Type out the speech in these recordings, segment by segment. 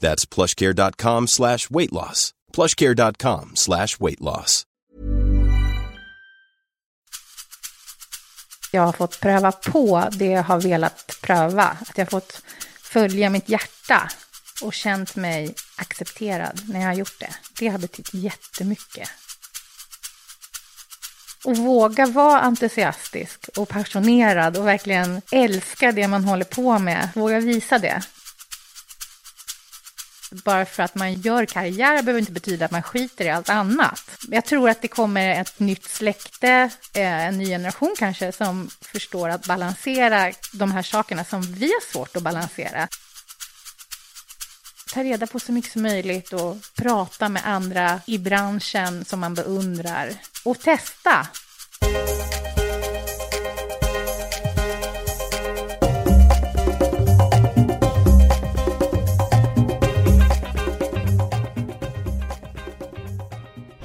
That's plushcare.com slash weight loss. plushcare.com slash weight loss. Jag har fått pröva på det jag har velat pröva. Att jag har fått följa mitt hjärta och känt mig accepterad när jag har gjort det. Det har betytt jättemycket. Och våga vara entusiastisk och passionerad och verkligen älska det man håller på med. Våga visa det. Bara för att man gör karriär behöver inte betyda att man skiter i allt annat. Jag tror att det kommer ett nytt släkte, eh, en ny generation kanske, som förstår att balansera de här sakerna som vi har svårt att balansera. Ta reda på så mycket som möjligt och prata med andra i branschen som man beundrar. Och testa!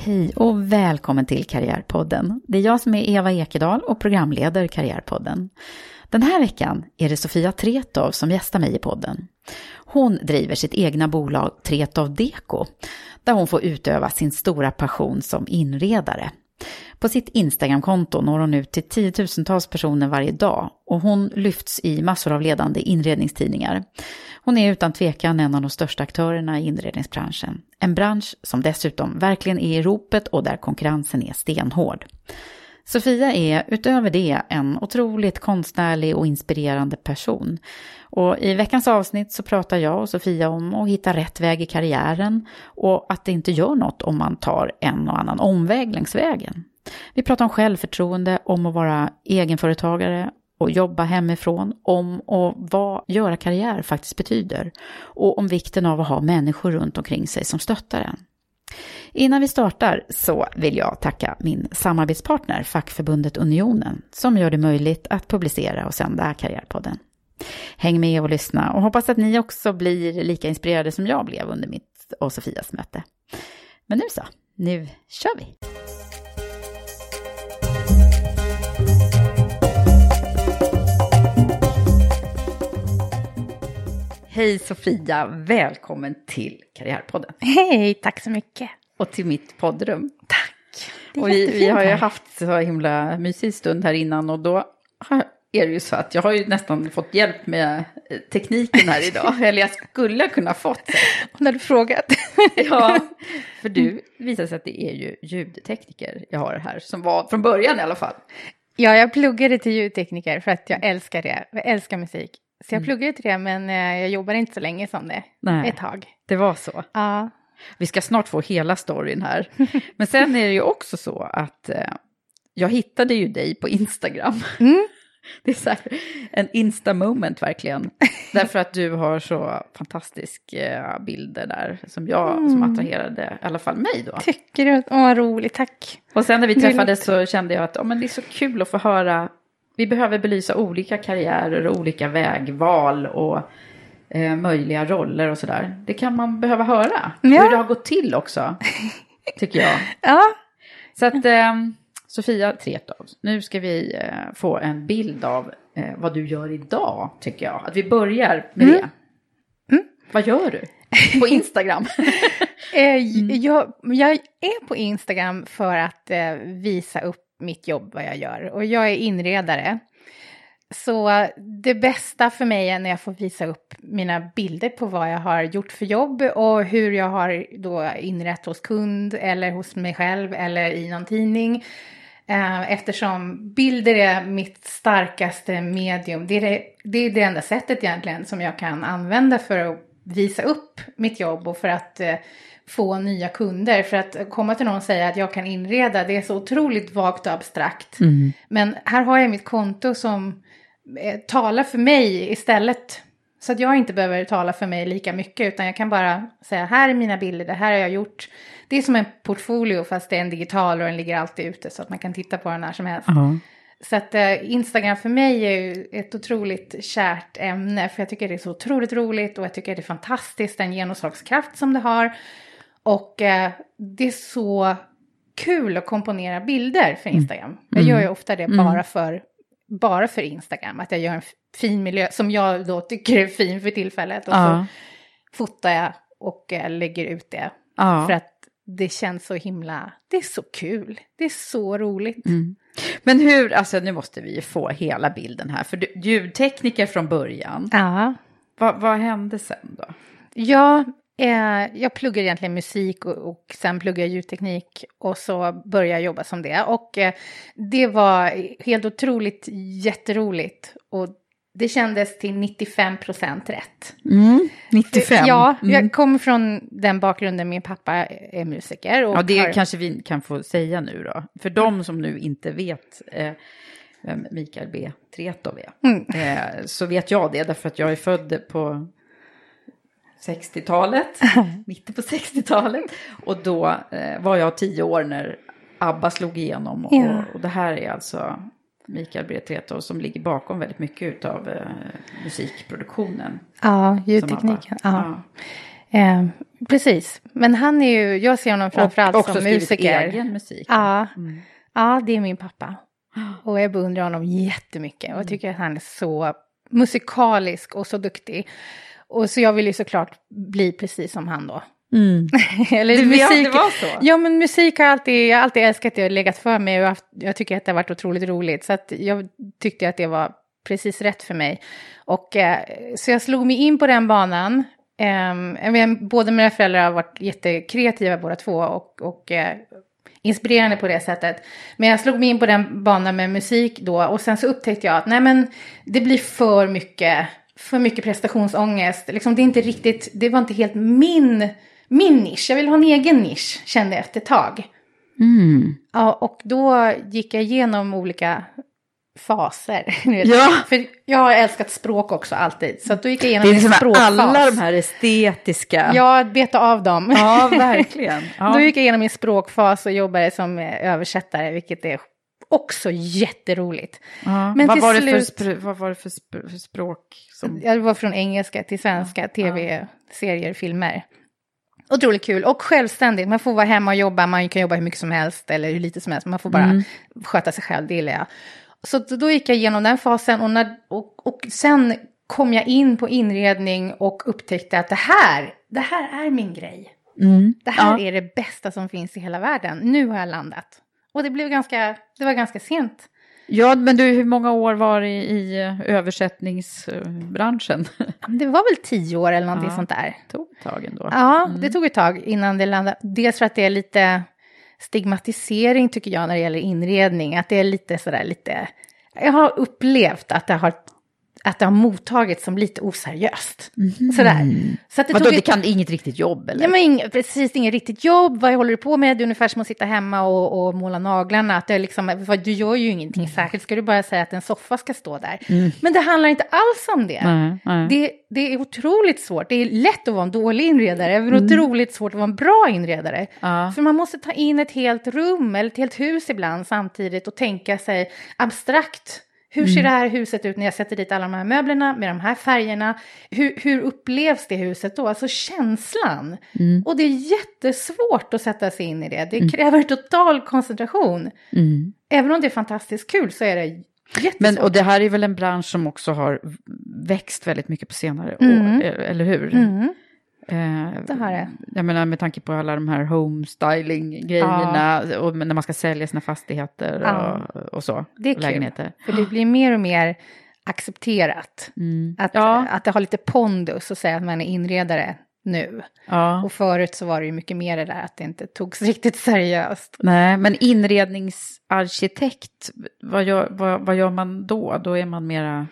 Hej och välkommen till Karriärpodden. Det är jag som är Eva Ekedal och programleder Karriärpodden. Den här veckan är det Sofia Tretov som gästar mig i podden. Hon driver sitt egna bolag Tretov Deko, där hon får utöva sin stora passion som inredare. På sitt Instagramkonto når hon ut till tiotusentals personer varje dag och hon lyfts i massor av ledande inredningstidningar. Hon är utan tvekan en av de största aktörerna i inredningsbranschen. En bransch som dessutom verkligen är i ropet och där konkurrensen är stenhård. Sofia är utöver det en otroligt konstnärlig och inspirerande person. Och i veckans avsnitt så pratar jag och Sofia om att hitta rätt väg i karriären och att det inte gör något om man tar en och annan omväg längs vägen. Vi pratar om självförtroende, om att vara egenföretagare och jobba hemifrån, om och vad göra karriär faktiskt betyder och om vikten av att ha människor runt omkring sig som stöttar en. Innan vi startar så vill jag tacka min samarbetspartner fackförbundet Unionen som gör det möjligt att publicera och sända Karriärpodden. Häng med och lyssna och hoppas att ni också blir lika inspirerade som jag blev under mitt och Sofias möte. Men nu så, nu kör vi! Hej Sofia, välkommen till Karriärpodden. Hej, tack så mycket. Och till mitt poddrum. Tack. Och vi, vi har ju haft så himla mysig stund här innan och då är det ju så att jag har ju nästan fått hjälp med eh, tekniken här idag. Eller jag skulle kunna fått. Hon hade frågat. ja, för du visar sig att det är ju ljudtekniker jag har här, som var från början i alla fall. Ja, jag pluggade till ljudtekniker för att jag älskar det. Jag älskar musik. Så jag Mm. pluggade till det, men eh, jag jobbar inte så länge som det. Nej. Ett tag. Det var så. Ja. Vi ska snart få hela storyn här. Men sen är det ju också så att eh, jag hittade ju dig på Instagram. Mm. Det är så här, en insta-moment verkligen. Därför att du har så fantastiska bilder där som jag, som Mm. attraherade i alla fall mig då. Tycker du? Åh, vad roligt. Tack. Och sen när vi träffades så kände jag att oh, men det är så kul att få höra. Vi behöver belysa olika karriärer och olika vägval och eh, möjliga roller och sådär. Det kan man behöva höra. Ja. Hur det har gått till också, tycker jag. Ja. Så att eh, Sofia Tretow, nu ska vi eh, få en bild av eh, vad du gör idag, tycker jag. Att vi börjar med det. Vad gör du på Instagram? Eh, jag, jag är på Instagram för att eh, visa upp mitt jobb, vad jag gör. Och jag är inredare. Så det bästa för mig är när jag får visa upp mina bilder på vad jag har gjort för jobb och hur jag har då inrett hos kund eller hos mig själv eller i någon tidning. Eh, eftersom bilder är mitt starkaste medium. Det är det, det är det enda sättet egentligen som jag kan använda för att visa upp mitt jobb och för att eh, få nya kunder. För att komma till någon och säga att jag kan inreda, det är så otroligt vagt och abstrakt. Men här har jag mitt konto som eh, talar för mig istället. Så att jag inte behöver tala för mig lika mycket, utan jag kan bara säga här är mina bilder, det här har jag gjort. Det är som en portfolio fast det är en digital och den ligger alltid ute så att man kan titta på den när som helst. Så att eh, Instagram för mig är ju ett otroligt kärt ämne för jag tycker det är så otroligt roligt och jag tycker det är fantastiskt den genomslagskraft som det har. Och eh, det är så kul att komponera bilder för Instagram. Jag gör ju ofta det bara, för, bara för Instagram, att jag gör en fin miljö som jag då tycker är fin för tillfället och så Ja. fotar jag och eh, lägger ut det. Ja. För att det känns så himla, det är så kul, det är så roligt. Mm. Men hur, alltså nu måste vi ju få hela bilden här, för du, ljudtekniker från början, Ja. vad, vad hände sen då? Ja, eh, jag pluggar egentligen musik och, och sen pluggar jag ljudteknik och så började jag jobba som det. Och eh, det var helt otroligt jätteroligt och det kändes till 95 procent rätt. 95? Ja, Mm. jag kommer från den bakgrunden, min pappa är musiker. Och Ja, det har- kanske vi kan få säga nu då. För de som nu inte vet eh, vem Mikael B. Tretow är, Mm. eh, så vet jag det därför att jag är född på 60-talet, mitten på 60-talet. Och då eh, var jag tio år när ABBA slog igenom. Och, Ja. och det här är alltså Mikael B. Tretow som ligger bakom väldigt mycket av eh, musikproduktionen. Ja, ljudtekniken. ABBA. Ja. Eh, precis, men han är ju, jag ser honom framförallt också som musiker. egen musik. Ja. Mm. ja, det är min pappa. Och jag beundrar honom jättemycket och jag tycker att han är så musikalisk och så duktig. Och så jag vill ju såklart bli precis som han då. Eller Du musik, det var så? Ja, men musik har alltid, jag har alltid älskat det och legat för mig och haft, jag tycker att det har varit otroligt roligt. Så att jag tyckte att det var precis rätt för mig. Och eh, så jag slog mig in på den banan. Vet, båda mina föräldrar har varit jättekreativa båda två och, och eh, inspirerande på det sättet. Men jag slog mig in på den banan med musik då och sen så upptäckte jag att nej men det blir för mycket, för mycket prestationsångest. Liksom, det, är inte riktigt, det var inte helt min, min nisch. Jag vill ha en egen nisch kände jag efter ett tag. Ja, och då gick jag igenom olika faser. Ja. För jag har älskat språk också alltid. Så då gick jag Det igenom är en liksom språkfas. alla de här estetiska. Jag beta av dem. Ja, verkligen. Ja. Då gick jag igenom min språkfas och jobbade som översättare, vilket är också jätteroligt. Ja. Men vad, till var det för, slut- vad var det för, sp- för språk? Som... Jag var från engelska till svenska, tv-serier, filmer. Otroligt kul och självständigt. Man får vara hemma och jobba, man kan jobba hur mycket som helst eller hur lite som helst. Man får bara Mm. sköta sig själv, det gillar jag. Så då- gick jag igenom den fasen och, när, och, och sen kom jag in på inredning och upptäckte att det här, det här är min grej. Det här Mm. Ja. är det bästa som finns i hela världen. Nu har jag landat. Och det blev ganska, det var ganska sent. Ja, men du, hur många år var det i eh, översättningsbranschen? Det var väl tio år eller någonting Ja. sånt där. Det tog ett tag ändå. Ja, det tog ett tag innan det landade. Dels för att det är lite stigmatisering tycker jag när det gäller inredning. Att det är lite sådär lite... Jag har upplevt att det har, att det har mottagits som lite oseriöst. Sådär. Så att det Vadå, det ett- kan inget riktigt jobb eller? Ja, men ing, precis, inget riktigt jobb. Vad håller du på med? Det är ungefär som att sitta hemma och, och måla naglarna. Att det är liksom, du gör ju ingenting Mm. särskilt. Ska du bara säga att en soffa ska stå där? Men det handlar inte alls om det. Nej, nej. Det, det är otroligt svårt. Det är lätt att vara en dålig inredare, men otroligt svårt att vara en bra inredare. Mm. Ja. För man måste ta in ett helt rum eller ett helt hus ibland samtidigt och tänka sig abstrakt. Hur ser det här huset ut när jag sätter dit alla de här möblerna med de här färgerna? Hur, hur upplevs det huset då? Alltså känslan. Och det är jättesvårt att sätta sig in i det. Det kräver total koncentration. Mm. Även om det är fantastiskt kul så är det jättesvårt. Men, och det här är väl en bransch som också har växt väldigt mycket på senare Mm. år, eh, eller hur? Mm, Eh, det har det. Jag menar med tanke på alla de här homestyling-grejerna och när man ska sälja sina fastigheter Ja. och, och så. Det är och kul. lägenheter. För det blir mer och mer accepterat. Mm. Att, Ja. att det har lite pondus att säga att man är inredare nu. Ja. Och förut så var det ju mycket mer det där att det inte togs riktigt seriöst. Nej, men inredningsarkitekt, vad gör, vad, vad gör man då? Då är man mera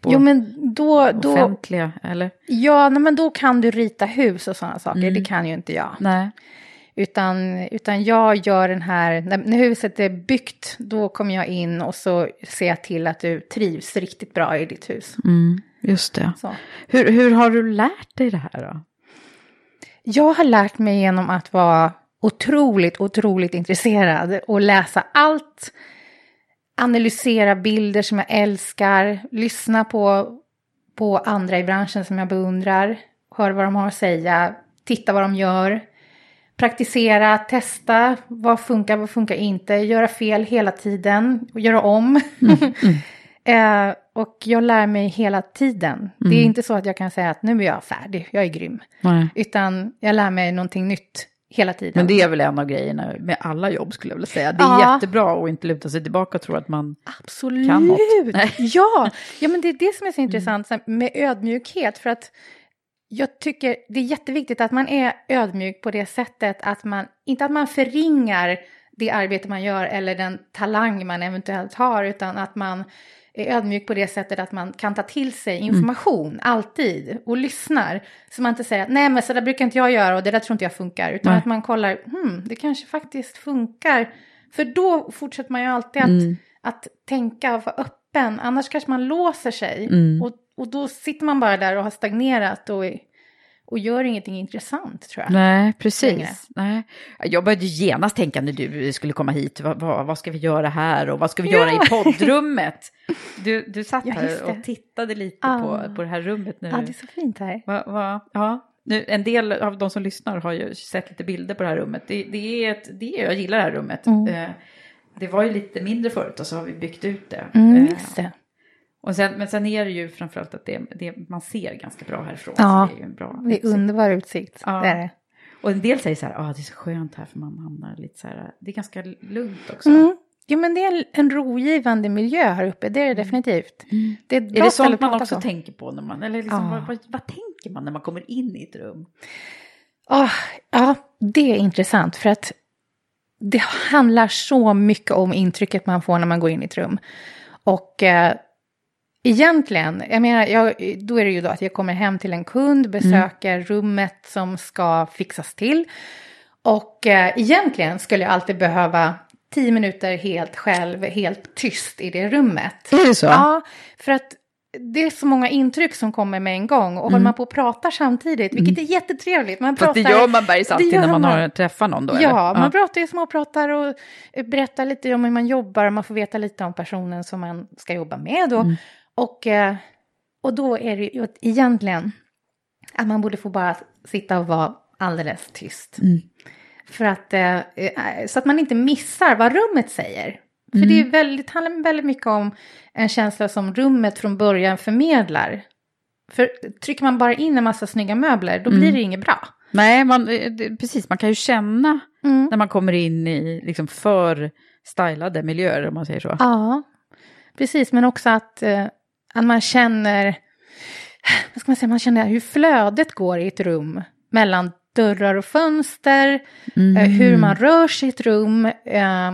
på Jo men då, då, offentliga, eller? ja, nej, men då kan du rita hus och sådana saker, Mm. det kan ju inte jag. Nej. Utan, utan jag gör den här, när, när huset är byggt, då kommer jag in och så ser jag till att du trivs riktigt bra i ditt hus. Mm, just det. Så. Hur, hur har du lärt dig det här då? Jag har lärt mig genom att vara otroligt, otroligt intresserad och läsa allt. Analysera bilder som jag älskar, lyssna på, på andra i branschen som jag beundrar, höra vad de har att säga, titta vad de gör, praktisera, testa, vad funkar, vad funkar inte, göra fel hela tiden och göra om. eh, och jag lär mig hela tiden. Det är inte så att jag kan säga att nu är jag färdig, jag är grym. Nej. Utan jag lär mig någonting nytt hela tiden. Men det är väl en av grejerna med alla jobb skulle jag vilja säga. Det är Ja. jättebra att inte luta sig tillbaka och tro att man... Absolut! kan något. Nej. Ja. ja, men det är det som är så intressant här, med ödmjukhet. För att jag tycker det är jätteviktigt att man är ödmjuk på det sättet att man, inte att man förringar det arbete man gör eller den talang man eventuellt har, utan att man är ödmjuk på det sättet att man kan ta till sig information alltid och lyssnar. Så man inte säger att nej men så där brukar inte jag göra och det där tror inte jag funkar. Utan Nej. att man kollar, hmm, det kanske faktiskt funkar. För då fortsätter man ju alltid att, Mm. att tänka och vara öppen. Annars kanske man låser sig. Mm. Och, och då sitter man bara där och har stagnerat och, och gör ingenting intressant tror jag. Nej, Längre. precis. Nej. Jag började genast tänka när du skulle komma hit, vad, vad, vad ska vi göra här och vad ska vi göra i poddrummet? Du, du satt Ja, här och tittade lite Ah. på, på det här rummet nu. Ja, det är så fint här. Va, va, ja. Nu, en del av de som lyssnar har ju sett lite bilder på det här rummet. Det, det är ett, det är, jag gillar det här rummet. Mm. Eh, det var ju lite mindre förut och så har vi byggt ut det. Mm, Eh, det. Och sen, men sen är det ju framförallt att det, det, man ser ganska bra härifrån. Ja, det är ju en bra Det är underbar utsikt. Ja. Det är det. Och en del säger så här, ah, det är så skönt här för man hamnar lite så här, det är ganska lugnt också. Mm. Jo, men det är en, rogivande miljö här uppe, det är det definitivt. Det är, Är det sånt man också på. tänker på när man, eller liksom, Ja. vad, vad, vad tänker man när man kommer in i ett rum? Ah, ja, det är intressant för att det handlar så mycket om intrycket man får när man går in i ett rum. Och eh, egentligen, jag menar, jag, då är det ju då att jag kommer hem till en kund, besöker rummet som ska fixas till. Och eh, egentligen skulle jag alltid behöva tio minuter helt själv, helt tyst i det rummet. Är det så? Ja, för att det är så många intryck som kommer med en gång. Och håller man på och pratar samtidigt, vilket är jättetrevligt. Man Mm. Fast det pratar, gör man bergs alltid när man, man. har träffat någon då? Ja, eller? man pratar ju småpratar och berättar lite om hur man jobbar. Man får veta lite om personen som man ska jobba med då. Mm. Och, eh, och då är det ju egentligen att man borde få bara sitta och vara alldeles tyst. Mm. För att, eh, eh, så att man inte missar vad rummet säger. För Mm. det är väldigt, handlar väldigt mycket om en känsla som rummet från början förmedlar. För trycker man bara in en massa snygga möbler, då Mm. blir det inget bra. Nej, man, det, precis, man kan ju känna Mm. när man kommer in i liksom för stylade miljöer om man säger så. Ja, precis. Men också att, att man känner, vad ska man säga, man känner hur flödet går i ett rum mellan dörrar och fönster, Mm. eh, hur man rör sig i ett rum. Eh,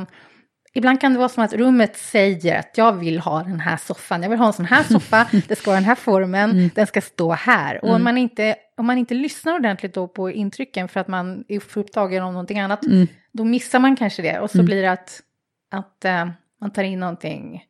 ibland kan det vara som att rummet säger att jag vill ha den här soffan, jag vill ha en sån här soffa, det ska vara den här formen, den ska stå här. Och om man, inte, om man inte lyssnar ordentligt då på intrycken för att man är för upptagen av någonting annat, Mm. då missar man kanske det. Och så blir det att, att eh, man tar in någonting,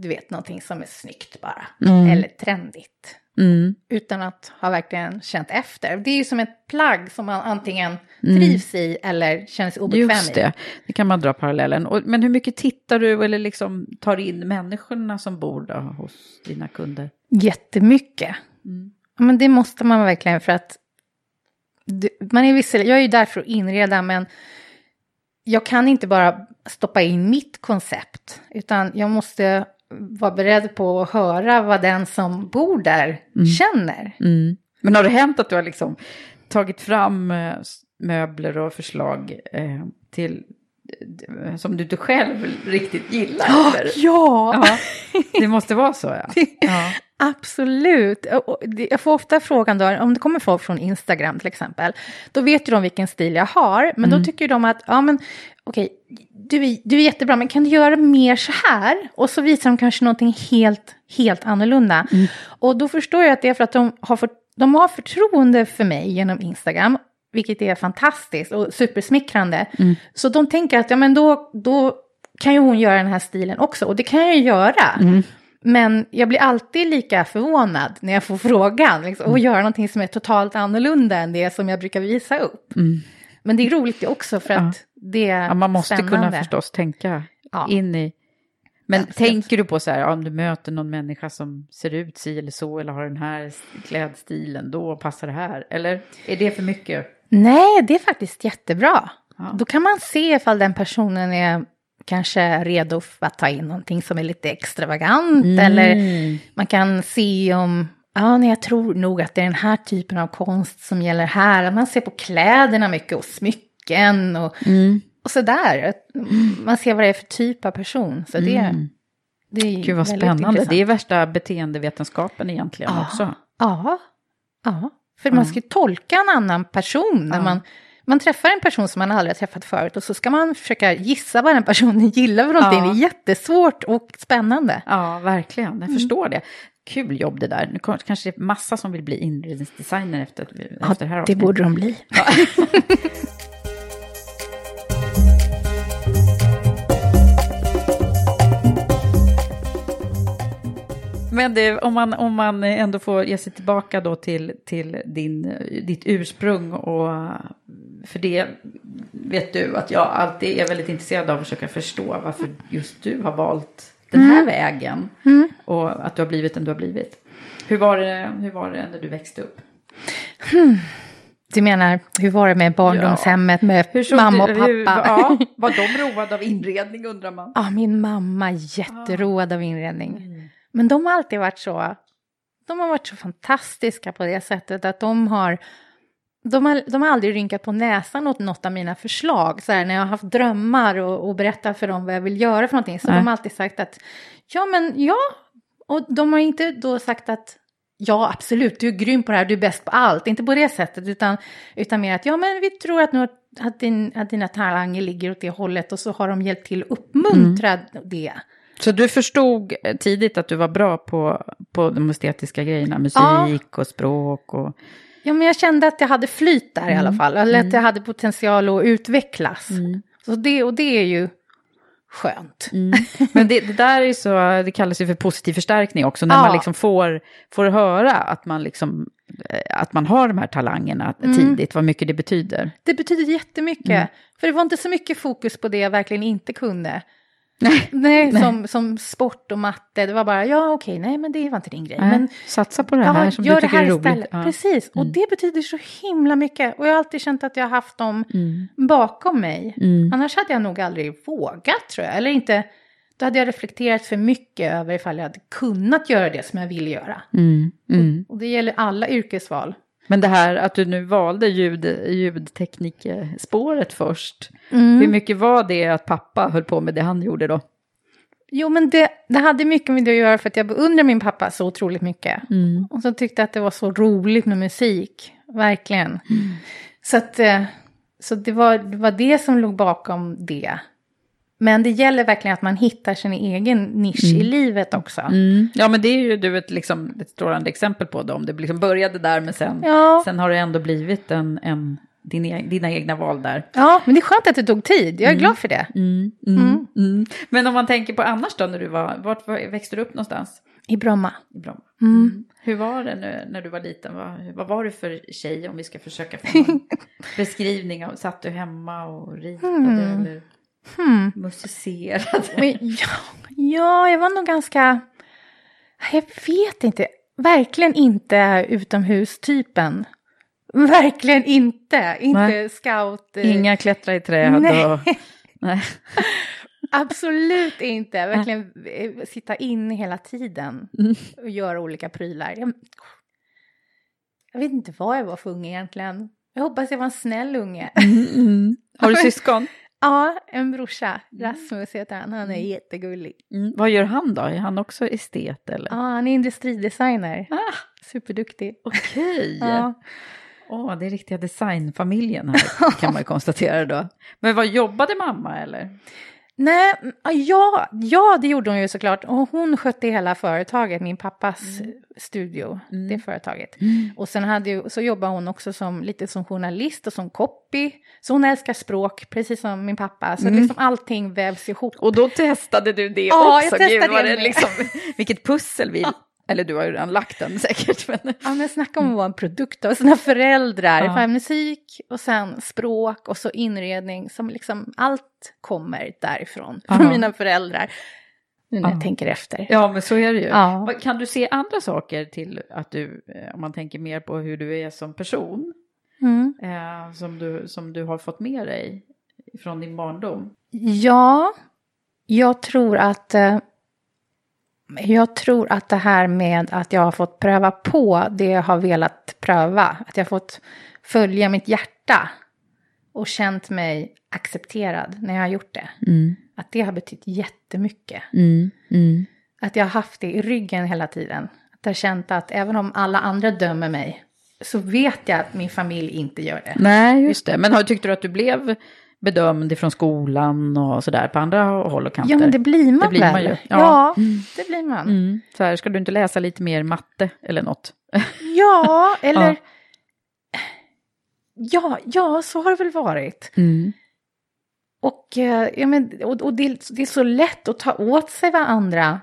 du vet, någonting som är snyggt bara. Mm. Eller trendigt. Mm. utan att ha verkligen känt efter. Det är ju som ett plagg som man antingen trivs i eller känner sig obekväm Mm. Just i. det, det kan man dra parallellen. Och, men hur mycket tittar du eller liksom tar in människorna som bor då hos dina kunder? Jättemycket. Mm. Men det måste man verkligen för att man är visserligen, jag är ju där för att inreda men jag kan inte bara stoppa in mitt koncept utan jag måste vara beredd på att höra vad den som bor där känner. Mm. Men har det hänt att du har liksom tagit fram eh, möbler och förslag eh, till eh, som du inte själv riktigt gillar? eller? Ja, ja, det måste vara så ja. ja. absolut. Jag får ofta frågan då, om det kommer folk från Instagram till exempel, då vet ju de vilken stil jag har, men då tycker de att, ja men okej, du, är- du är jättebra, men kan du göra mer så här? Och så visar de kanske någonting helt, helt annorlunda. Och då förstår jag att det är för att de har, för, de har förtroende för mig genom Instagram, vilket är fantastiskt och supersmickrande. Så de tänker att, ja men då, då kan ju hon göra den här stilen också, och det kan jag ju göra. Men jag blir alltid lika förvånad när jag får frågan liksom, och göra någonting som är totalt annorlunda än det som jag brukar visa upp. Men det är roligt det också för att det är Ja, man måste spännande. kunna förstås tänka Ja. in i... Men Absolut. tänker du på så här, ja, om du möter någon människa som ser ut si eller så eller har den här klädstilen, då passar det här? Eller är det för mycket? Nej, det är faktiskt jättebra. Ja. Då kan man se ifall den personen är kanske redo för att ta in någonting som är lite extravagant. Mm. Eller man kan se om, ja, nej, jag tror nog att det är den här typen av konst som gäller här. Man ser på kläderna mycket och smycken och, Mm. och sådär. Man ser vad det är för typ av person. Så det, Mm. det är Gud vad spännande. intressant. Det är värsta beteendevetenskapen egentligen Ja. också. Ja, ja. för man ska ju tolka en annan person när Ja. man, man träffar en person som man aldrig har träffat förut och så ska man försöka gissa vad den personen gillar för någonting. Ja. Det är jättesvårt och spännande. Ja, verkligen. Jag förstår det. Kul jobb det där. Nu kanske det är massa som vill bli inredningsdesigner efter, efter det här det avsnittet. borde de bli. Men det, om, man, om man ändå får ge sig tillbaka då till, till din, ditt ursprung och för det vet du att jag alltid är väldigt intresserad av att försöka förstå varför just du har valt den här vägen och att du har blivit den du har blivit. Hur var det, hur var det när du växte upp? Du menar, hur var det med barndomshemmet med Hur såg mamma och pappa? Hur, ja, var de roade av inredning undrar man? Ja, min mamma jätteroad av inredning. Men de har alltid varit så, de har varit så fantastiska på det sättet att de har, de har, de har aldrig rynkat på näsan åt något av mina förslag. Så här, när jag har haft drömmar och, och berättat för dem vad jag vill göra för någonting. Så Nej. de har alltid sagt att, ja men ja. Och de har inte då sagt att, ja absolut, du är grym på det här, du är bäst på allt. Inte på det sättet, utan, utan mer att, ja men vi tror att, nu, att, din, att dina talanger ligger åt det hållet. Och så har de hjälpt till att uppmuntra det. Så du förstod tidigt att du var bra på, på de estetiska grejerna, musik Ja. och språk och... Ja, men jag kände att jag hade flyt där i alla fall. Eller att jag hade potential att utvecklas. Så det, och det är ju skönt. Men det, det där är så, det kallas ju för positiv förstärkning också, när Ja. man liksom får, får höra att man, liksom, eh, att man har de här talangerna tidigt, vad mycket det betyder. Det betyder jättemycket. För det var inte så mycket fokus på det jag verkligen inte kunde. Nej. Nej, Som, som sport och matte. Det var bara, ja okej, nej men det var inte din grej. Men, Men Satsa på det här ja, som gör du det tycker här är roligt. istället. Ja. Precis, och det betyder så himla mycket. Och jag har alltid känt att jag har haft dem Mm. bakom mig. Annars hade jag nog aldrig vågat tror jag. Eller inte, då hade jag reflekterat för mycket över ifall jag hade kunnat göra det som jag vill göra. Mm, mm. Och det gäller alla yrkesval. Men det här att du nu valde ljud, ljudteknikspåret först, Mm. hur mycket var det att pappa höll på med det han gjorde då? Jo, men det, det hade mycket med det att göra för att jag beundrar min pappa så otroligt mycket. Mm. Och så tyckte jag att det var så roligt med musik, verkligen. Mm. Så, att, eh, så det, var, det var det som låg bakom det. Men det gäller verkligen att man hittar sin egen nisch i livet också. Mm. Ja, men det är ju du ett, liksom, ett strålande exempel på det. Om det liksom började där, men sen, Ja. sen har det ändå blivit en, en, din, e- dina egna val där. Ja, men det är skönt att det tog tid. Jag är glad för det. Mm. Mm. Men om man tänker på annars då, när du var, vart var, växte du upp någonstans? I Bromma. I Bromma. Mm. Hur var det nu, när du var liten? Vad, vad var du för tjej om vi ska försöka få en beskrivning av, satt du hemma och ritade Mm. eller Hmm. musicerade? Ja, ja, jag var nog ganska... Jag vet inte. Verkligen inte utomhustypen. Verkligen inte. Inte Nej. scout. eh, Inga klättra i träd Nej. och... Nej. Absolut inte. Verkligen eh, sitta inne hela tiden Mm. och göra olika prylar. Jag, jag vet inte vad jag var för unge egentligen. Jag hoppas jag var en snäll unge. Mm. Har du syskon? Ja, en brorsa. Rasmus heter han. Han är jättegullig. Mm. Vad gör han då? Är han också estet eller? Ja, han är industridesigner. Ah, Superduktig. Okej. Ja. Åh, det är riktiga designfamiljen här kan man ju konstatera då. Men vad jobbade mamma eller? Nej, ja, ja, det gjorde hon ju såklart. Och hon skötte hela företaget, min pappas studio, det företaget. Och sen hade ju, så jobbade hon också som, lite som journalist och som copy. Så hon älskar språk, precis som min pappa. Så liksom allting vävs ihop. Och då testade du det Ja, jag också. testade Gud, det det liksom, vilket pussel vi... Eller du har ju redan lagt den säkert. Men... Ja, men snacka om att vara en produkt av sina föräldrar. Ja. För musik och sen språk och så inredning som liksom allt kommer därifrån. Från mina föräldrar. Nu när Ja. jag tänker efter. Ja, men så är det ju. Ja. Kan du se andra saker till att du, eh, om man tänker mer på hur du är som person, Mm. eh, som, du, som du har fått med dig från din barndom? Ja, jag tror att eh, jag tror att det här med att jag har fått pröva på det jag har velat pröva, att jag har fått följa mitt hjärta och känt mig accepterad när jag har gjort det. Att det har betytt jättemycket. Att jag har haft det i ryggen hela tiden. Att jag har känt att även om alla andra dömer mig så vet jag att min familj inte gör det. Nej, just det. Men har, tyckte du att du blev bedömd ifrån skolan och sådär på andra håll och kanter? Ja, men det blir man Det blir väl? man ju. Ja, Ja. det blir man. Mm. Så här, ska du inte läsa lite mer matte eller något? Ja, eller... Ja. Ja. ja, så har det väl varit. Och, eh, ja, men, och, och det, det är så lätt att ta åt sig vad andra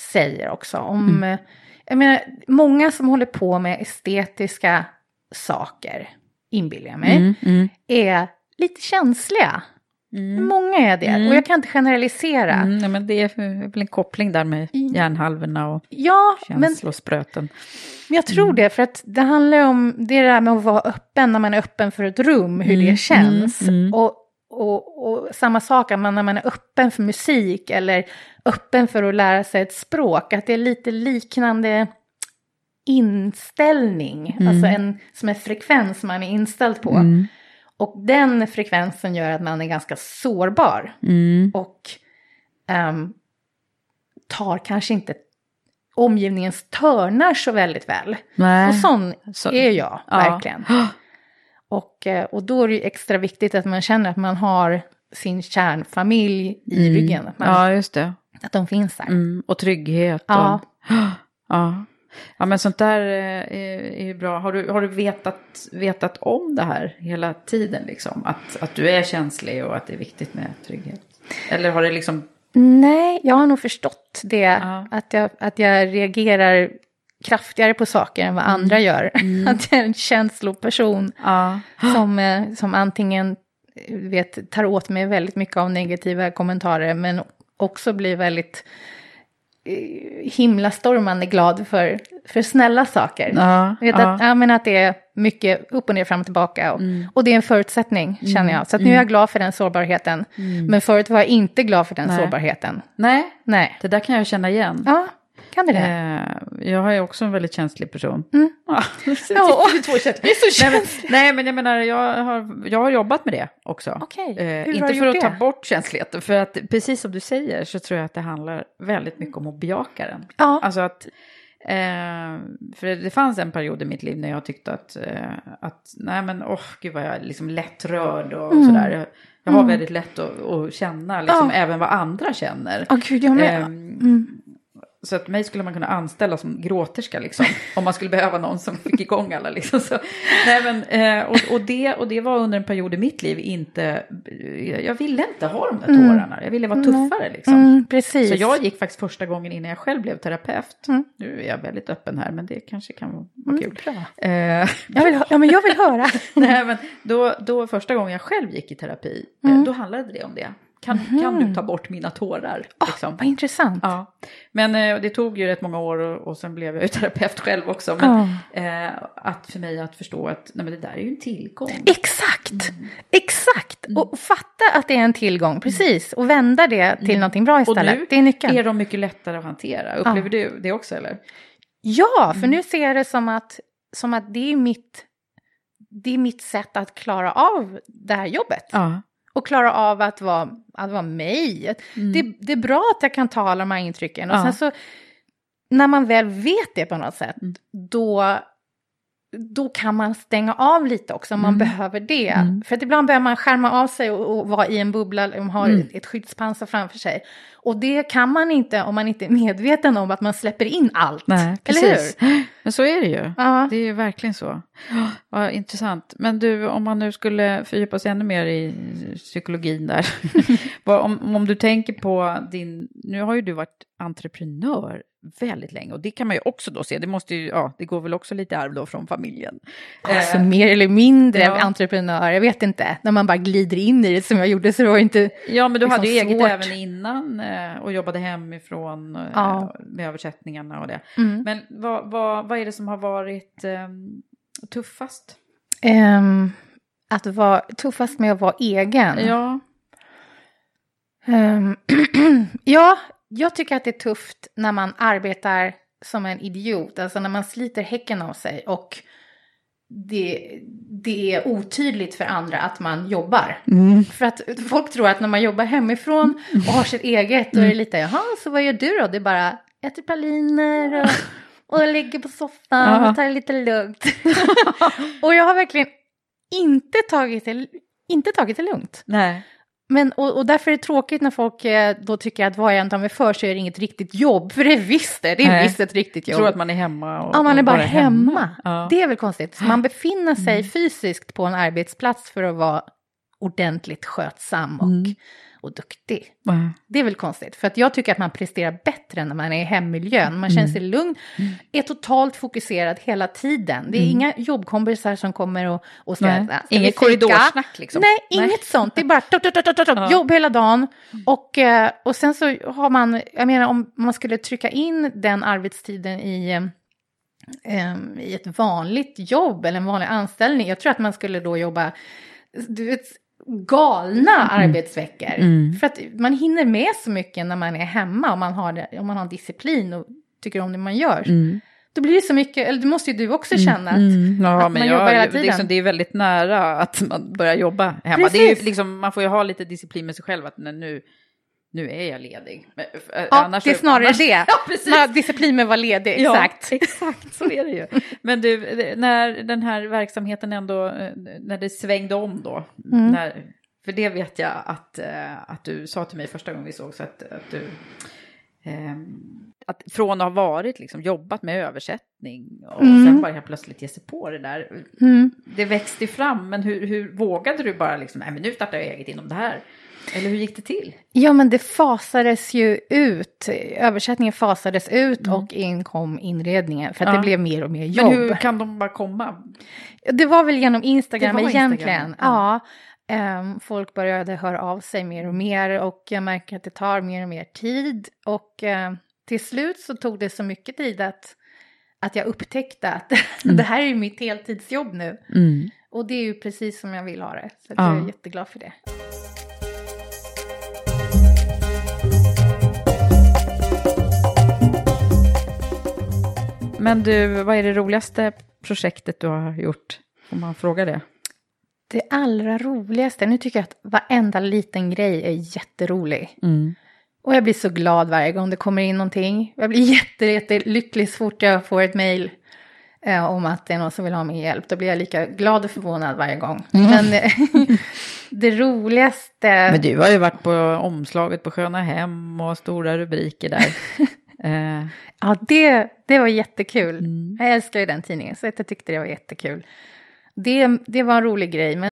säger också. Om, eh, jag menar, många som håller på med estetiska saker, inbillar jag mig, Mm, mm, är lite känsliga. mm. Många är det, Mm. och jag kan inte generalisera. Mm, nej, men det är väl en koppling där med hjärnhalvorna och Ja, men känslospröten. Men jag tror det, för att det handlar om det där med att vara öppen när man är öppen för ett rum, hur Mm, det känns. mm, mm. Och, och, och samma sak att man, när man är öppen för musik eller öppen för att lära sig ett språk, att det är lite liknande inställning, Mm. alltså en som en frekvens man är inställd på. Och den frekvensen gör att man är ganska sårbar Mm. och ehm, tar kanske inte omgivningens törnar så väldigt väl. Nej. Och sån Så- är jag Ja. verkligen. Och, eh, och då är det extra viktigt att man känner att man har sin kärnfamilj i ryggen. Att, man, Ja, just det. att de finns där. Mm. Och trygghet. Och... Ja. ja, men sånt där eh, är, ju bra. Har du, har du vetat, vetat om det här hela tiden? Liksom? Att, att du är känslig och att det är viktigt med trygghet? Eller har det liksom... Nej, jag har nog förstått det. Ja. Att, jag, att jag reagerar kraftigare på saker än vad andra gör. Att jag är en känsloperson Ja. som, eh, som antingen eh, vet, tar åt mig väldigt mycket av negativa kommentarer men också blir väldigt himlastormande glad för, för snälla saker. Ja, Jag vet ja. att, ja, men att det är mycket upp och ner, fram och tillbaka. Och, Mm. och det är en förutsättning, känner jag. Så nu är jag glad för den sårbarheten. Men förut var jag inte glad för den Mm. Nej. sårbarheten. Nej, Nej. det där kan jag känna igen. Ja, kan det det? Eh, jag är också en väldigt känslig person. Mm. Ja, Ja, vi två vi är så nej, men, känsliga. nej, men jag menar, jag har, jag har jobbat med det också. Okej, Eh, hur har inte du för gjort att ta det? bort känsligheten, för att precis som du säger så tror jag att det handlar väldigt mycket om att bejaka den. Ja. Alltså att, eh, för det fanns en period i mitt liv när jag tyckte att, eh, att nej men åh gud vad jag är liksom lättrörd och Mm. sådär. Jag, har väldigt lätt att, att känna liksom Ja. även vad andra känner. Åh gud, jag med. Ehm, Mm. Så att mig skulle man kunna anställa som gråterska liksom. om man skulle behöva någon som fick igång alla liksom. Så, nej men, eh, och, och, det, och det var under en period i mitt liv inte, jag ville inte ha de där tårarna. Jag ville vara tuffare liksom. Mm, precis. Så jag gick faktiskt första gången innan jag själv blev terapeut. Mm. Nu är jag väldigt öppen här men det kanske kan vara mm, kul. Bra. Eh, jag vill, ja men jag vill höra. nej men då, då första gången jag själv gick i terapi, eh, mm. då handlade det om det. Kan, mm. kan du ta bort mina tårar? Ah, liksom. Oh, vad intressant. Ja. Men eh, det tog ju rätt många år och, och sen blev jag ju terapeut själv också. Men oh. eh, att för mig att förstå att nej, men det där är ju en tillgång. Exakt, mm. exakt. Mm. Och fatta att det är en tillgång, precis. Och vända det till mm. någonting bra istället. Och nu det är nyckeln. är de mycket lättare att hantera. Upplever oh. du det också eller? Ja, för mm. nu ser jag det som att, som att det är mitt det är mitt sätt att klara av det här jobbet. Ja och klara av att vara, att vara mig. Mm. Det, det, är bra att jag kan ta alla de här intrycken. Och ja. sen så, när man väl vet det på något sätt, mm. då, då kan man stänga av lite också om man mm. behöver det. Mm. För att ibland behöver man skärma av sig och, och vara i en bubbla, man har mm. ett skyddspansar framför sig. Och det kan man inte om man inte är medveten om att man släpper in allt. Nej, precis. Men så är det ju. Ja. Det är ju verkligen så. Vad intressant. Men du, om man nu skulle fördjupa sig ännu mer i psykologin där. om, om du tänker på din, nu har ju du varit entreprenör väldigt länge och det kan man ju också då se, det måste ju, ja, det går väl också lite arv då från familjen. Alltså eh, mer eller mindre ja. entreprenör, jag vet inte, när man bara glider in i det som jag gjorde så det var inte Ja, men du liksom hade ju eget även innan eh, och jobbade hemifrån eh, ja. med översättningarna och det. Mm. Men vad, vad, vad är det som har varit eh, tuffast? Um, att vara tuffast med att vara egen? Ja. Um, ja, jag tycker att det är tufft när man arbetar som en idiot, alltså när man sliter häcken av sig och det, det är otydligt för andra att man jobbar. Mm. För att folk tror att när man jobbar hemifrån och har sitt eget, då är det lite, jaha, så vad gör du då? Det är bara äter praliner och, och ligger på soffan och tar det lite lugnt. och jag har verkligen inte tagit det, inte tagit det lugnt. Nej. Men, och, och, därför är det tråkigt när folk eh, då tycker att vad jag än tar mig för så är det inget riktigt jobb. För det är visst det, det är Nej. visst ett riktigt jobb. Jag tror att man är hemma. Och, ja, man är bara, bara hemma. hemma. Ja. Det är väl konstigt. Så man befinner sig mm. fysiskt på en arbetsplats för att vara ordentligt skötsam och mm och duktig. Mm. Det är väl konstigt, för att jag tycker att man presterar bättre när man är i hemmiljön. Man känner sig mm. lugn, mm. är totalt fokuserad hela tiden. Det är mm. inga jobbkompisar som kommer och, och ska... Nej. ska inget korridorsnack liksom? Nej, Nej, inget sånt. Det är bara tot, tot, tot, tot, jobb hela dagen. Och, eh, och sen så har man, jag menar om man skulle trycka in den arbetstiden i um, i ett vanligt jobb eller en vanlig anställning. Jag tror att man skulle då jobba du vet, galna mm. arbetsveckor. Mm. För att man hinner med så mycket när man är hemma och man har, om man har disciplin och tycker om det man gör. Mm. Då blir det så mycket, eller det måste ju du också mm. känna att, mm. ja, att man jag, jobbar hela tiden. Liksom, det är väldigt nära att man börjar jobba hemma. Det är liksom, man får ju ha lite disciplin med sig själv att nu, nu är jag ledig. Men, ja, annars, det är snarare annars, det. Ja, precis. disciplin med att vara ledig, exakt. Ja, exakt, så är det ju. Men du, när den här verksamheten ändå, eh, när det svängde om då, mm. när, för det vet jag att, eh, att du sa till mig första gången vi såg så att, att du eh, att från att ha varit liksom, jobbat med översättning och mm. sen bara helt plötsligt ge sig på det där. Mm. Det växte fram, men hur, hur vågade du bara liksom, nej men nu startar jag eget inom det här? Eller hur gick det till? Ja, men det fasades ju ut. Översättningen fasades ut mm. och in kom inredningen. För att ja. det blev mer och mer jobb. Men hur kan de bara komma? Det var väl genom Instagram egentligen. Instagram. Ja. ja. Um, folk började höra av sig mer och mer och jag märker att det tar mer och mer tid. Och uh, till slut så tog det så mycket tid att, att jag upptäckte att mm. det här är mitt heltidsjobb nu. Mm. Och det är ju precis som jag vill ha det. Så ja. jag är jätteglad för det. Men du, vad är det roligaste projektet du har gjort? Om man frågar det. Det allra roligaste, nu tycker jag att varenda liten grej är jätterolig. Mm. Och jag blir så glad varje gång det kommer in någonting. Jag blir jätte, jättelycklig så fort jag får ett mejl eh, om att det är någon som vill ha min hjälp. Då blir jag lika glad och förvånad varje gång. Mm. Men eh, det roligaste... Men du har ju varit på omslaget på Sköna Hem och stora rubriker där. Eh, Ja, det, det var jättekul. Jag älskar ju den tidningen, så jag tyckte det var jättekul. Det, det var en rolig grej, men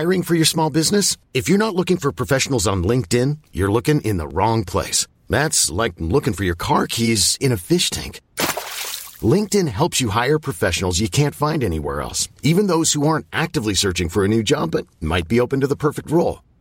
Hiring for your small business? If you're not looking for professionals on LinkedIn, you're looking in the wrong place. That's like looking for your car keys in a fish tank. LinkedIn helps you hire professionals you can't find anywhere else, even those who aren't actively searching for a new job but might be open to the perfect role.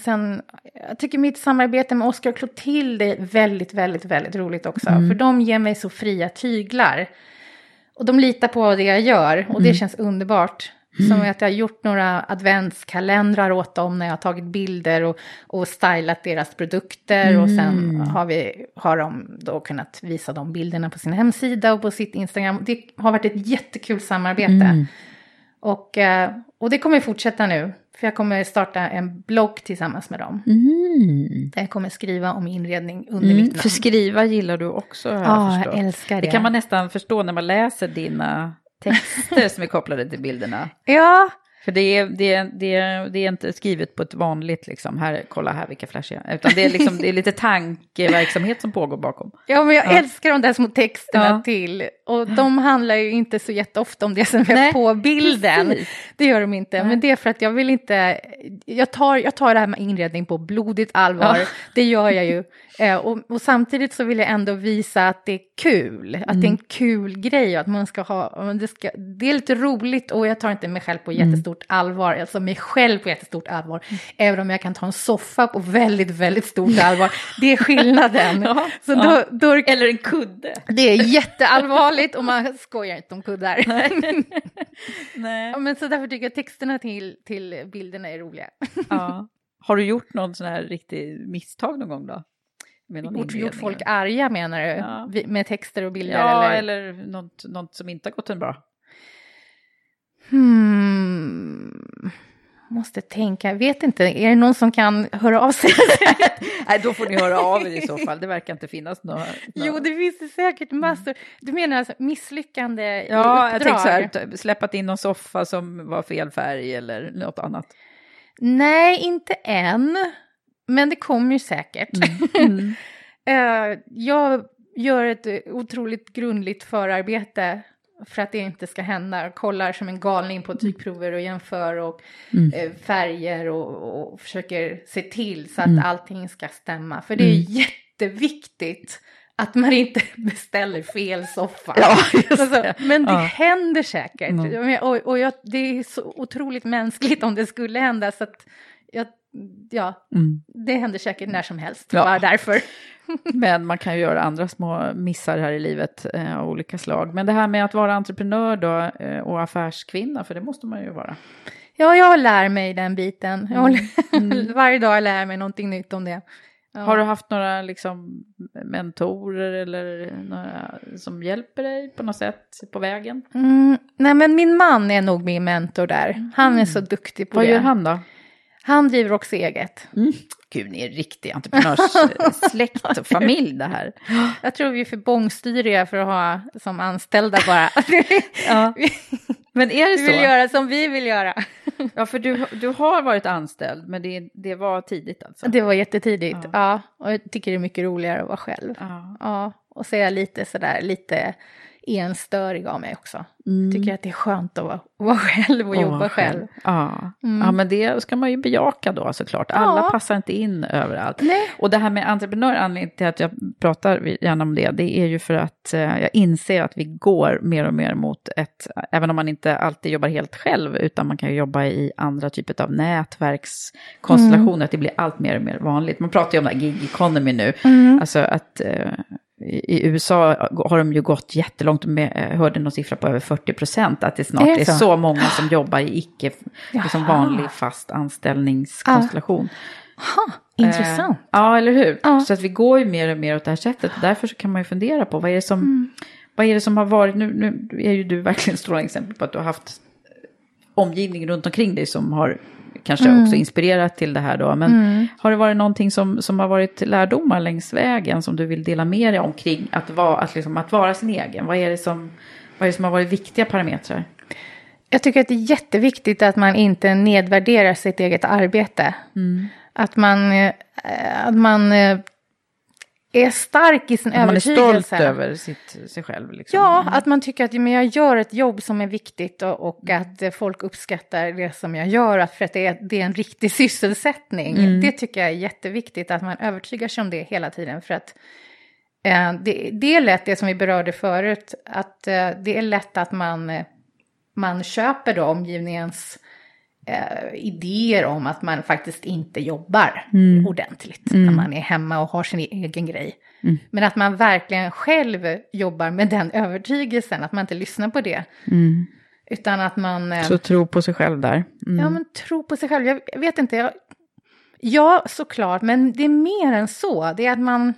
Sen, jag tycker mitt samarbete med Oskar och Clotilde är väldigt, väldigt, väldigt roligt också. För de ger mig så fria tyglar. Och de litar på det jag gör och det känns underbart. Som att jag har gjort några adventskalendrar åt dem när jag har tagit bilder och, och stylat deras produkter. Och sen har, vi, har de då kunnat visa de bilderna på sin hemsida och på sitt Instagram. Det har varit ett jättekul samarbete. Och, eh, och det kommer fortsätta nu. För jag kommer starta en blogg tillsammans med dem. Där jag kommer skriva om inredning under Mm, mitt namn. för skriva gillar du också har jag Ja, jag förstått. älskar Det det. kan man nästan förstå när man läser dina texter som är kopplade till bilderna. Ja, För det är, det, är, det, är, det är inte skrivet på ett vanligt, liksom, här, kolla här vilka flashiga, utan det är, liksom, det är lite tankeverksamhet som pågår bakom. ja men jag Ja. älskar de där små texterna Ja. till. Och de handlar ju inte så jätteofta om det som är Nej, på bilden. precis. Det gör de inte. Men det är för att jag vill inte... Jag tar, jag tar det här med inredning på blodigt allvar. Ja. Det gör jag ju. Eh, och, och samtidigt så vill jag ändå visa att det är kul. Att det är en kul grej och att man ska ha... Det, ska, det är lite roligt och jag tar inte mig själv på jättestort allvar. Alltså mig själv på jättestort allvar. Även om jag kan ta en soffa på väldigt, väldigt stort allvar. Det är skillnaden. Ja, så ja. då, då, Eller en kudde. det är jätteallvarligt och man skojar inte om kuddar. Nej. Men så därför tycker jag texterna till, till bilderna är roliga. Ja. Har du gjort någon sån här riktig misstag någon gång då? Gjort, gjort folk arga menar du? Ja. Med texter och bilder Ja, eller? eller, något, något som inte har gått en bra. Hmm. Måste tänka, jag vet inte, är det någon som kan höra av sig? Nej, då får ni höra av er i så fall. Det verkar inte finnas några... jo, det finns det säkert massor. Du menar alltså misslyckande Ja, jag uppdrag? tänkte så här, släppat in någon soffa som var fel färg eller något annat. Nej, inte än. Men det kommer ju säkert. Mm. Eh, jag gör ett otroligt grundligt förarbete för att det inte ska hända. Kollar som en galning på tygprover och jämför och Mm. eh, färger och, och försöker se till så att Mm. allting ska stämma. För det är jätteviktigt att man inte beställer fel soffa. Ja, Alltså, men det Ja. händer säkert. Mm. Jag Och, och jag, det är så otroligt mänskligt om det skulle hända. Så att jag, ja, Mm. det händer säkert när som helst. Ja. Bara därför. Men man kan ju göra andra små missar här i livet eh, av olika slag. Men det här med att vara entreprenör då eh, och affärskvinna, för det måste man ju vara. Ja, jag lär mig den biten. Mm. håller, varje dag lär jag mig någonting nytt om det. Ja. Har du haft några liksom, mentorer eller några som hjälper dig på något sätt på vägen? Mm, nej, men min man är nog min mentor där. Han är så duktig på Vad det. gör han då? Han driver också eget. Gud, ni är riktig entreprenörssläkt och familj det här. Jag tror vi är för bångstyriga för att ha som anställda bara. Ja. Men är det Vi vill så? göra som vi vill göra. Ja, för du, du har varit anställd, men det, det var tidigt alltså? Det var jättetidigt. Ja. Ja. Och jag tycker det är mycket roligare att vara själv. Ja. Ja. Och så är jag lite sådär, lite enstörig av mig också. Mm. Tycker att det är skönt att vara, vara själv och Åh, jobba själv. Ja. Mm. ja, men det ska man ju bejaka då såklart. Alla Ja. passar inte in överallt. Nej. Och det här med entreprenör, anledningen till att jag pratar gärna om det, det är ju för att eh, jag inser att vi går mer och mer mot ett, även om man inte alltid jobbar helt själv, utan man kan ju jobba i andra typer av nätverkskonstellationer, Mm. att det blir allt mer och mer vanligt. Man pratar ju om det här gig economy nu, Mm. alltså att eh, i i USA har de ju gått jättelångt, med, jag hörde någon siffra på över 40 procent, att det snart Är är, det så? så många som jobbar i icke, liksom vanlig fast anställningskonstellation. Ha, intressant. Eh, ja, eller hur? Ja. Så att vi går ju mer och mer åt det här sättet. Därför så kan man ju fundera på vad är det som, Mm. vad är det som har varit, nu, nu är ju du verkligen ett strålande exempel på att du har haft omgivning runt omkring dig som har kanske Mm. också inspirerat till det här då. Men har det varit någonting som, som har varit lärdomar längs vägen som du vill dela med dig omkring att vara, att liksom, att vara sin egen? Vad är, det som, vad är det som har varit viktiga parametrar? Jag tycker att det är jätteviktigt att man inte nedvärderar sitt eget arbete. Att man, eh, att man eh, är stark i sin Att man är övertygelse. stolt över sitt, sig själv. Liksom. Ja, att man tycker att men jag gör ett jobb som är viktigt och, och att eh, folk uppskattar det som jag gör, att för att det är, det är en riktig sysselsättning. Det tycker jag är jätteviktigt, att man övertygar sig om det hela tiden. För att eh, det, det är lätt, det som vi berörde förut, att eh, det är lätt att man, eh, man köper då omgivningens eh, idéer om att man faktiskt inte jobbar ordentligt när man är hemma och har sin egen grej. Men att man verkligen själv jobbar med den övertygelsen, att man inte lyssnar på det. Utan att man... eh, Så tro på sig själv där. Mm. Ja, men tro på sig själv. Jag vet inte. Jag, ja, såklart. Men det är mer än så. Det är att man...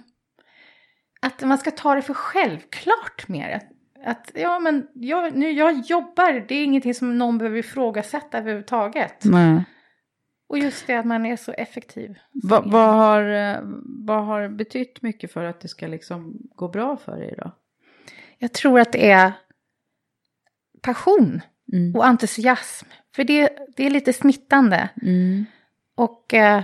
Att man ska ta det för självklart mer. Att, ja, men jag, nu, jag jobbar. Det är ingenting som någon behöver ifrågasätta överhuvudtaget. Nej. Och just det att man är så effektiv. Va, vad, har, eh, vad har betytt mycket för att det ska liksom gå bra för dig då? Jag tror att det är passion Mm. och entusiasm. För det, det är lite smittande. Mm. Och, eh,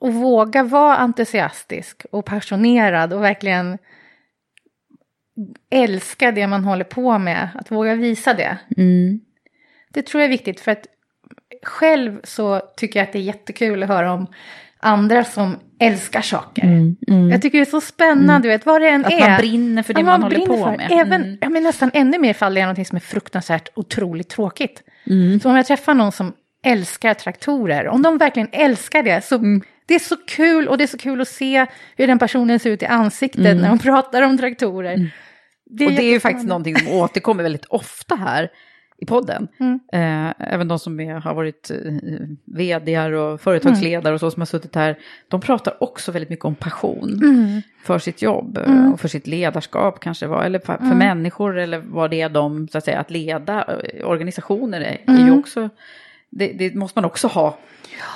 och våga vara entusiastisk och passionerad och verkligen älska det man håller på med. Att våga visa det. Mm. Det tror jag är viktigt för att själv så tycker jag att det är jättekul att höra om andra som älskar saker. Jag tycker det är så spännande, du vet, vad det än Att är. man brinner för det Ja, man, håller på för. med. Även, Mm. ja, men nästan ännu mer fall det är någonting som är fruktansvärt otroligt tråkigt. Mm. Så om jag träffar någon som älskar traktorer, om de verkligen älskar det, så Mm. Det är så kul och det är så kul att se hur den personen ser ut i ansiktet när de pratar om traktorer. Mm. och det är ju faktiskt någonting som återkommer väldigt ofta här i podden. Mm. Eh, även de som är, har varit eh, vd och företagsledare och så som har suttit här, de pratar också väldigt mycket om passion Mm. för sitt jobb eh, och för sitt ledarskap kanske, var, eller för, Mm. för människor eller vad det är de, så att säga, att leda eh, organisationer är, är Mm. ju också, det, det måste man också ha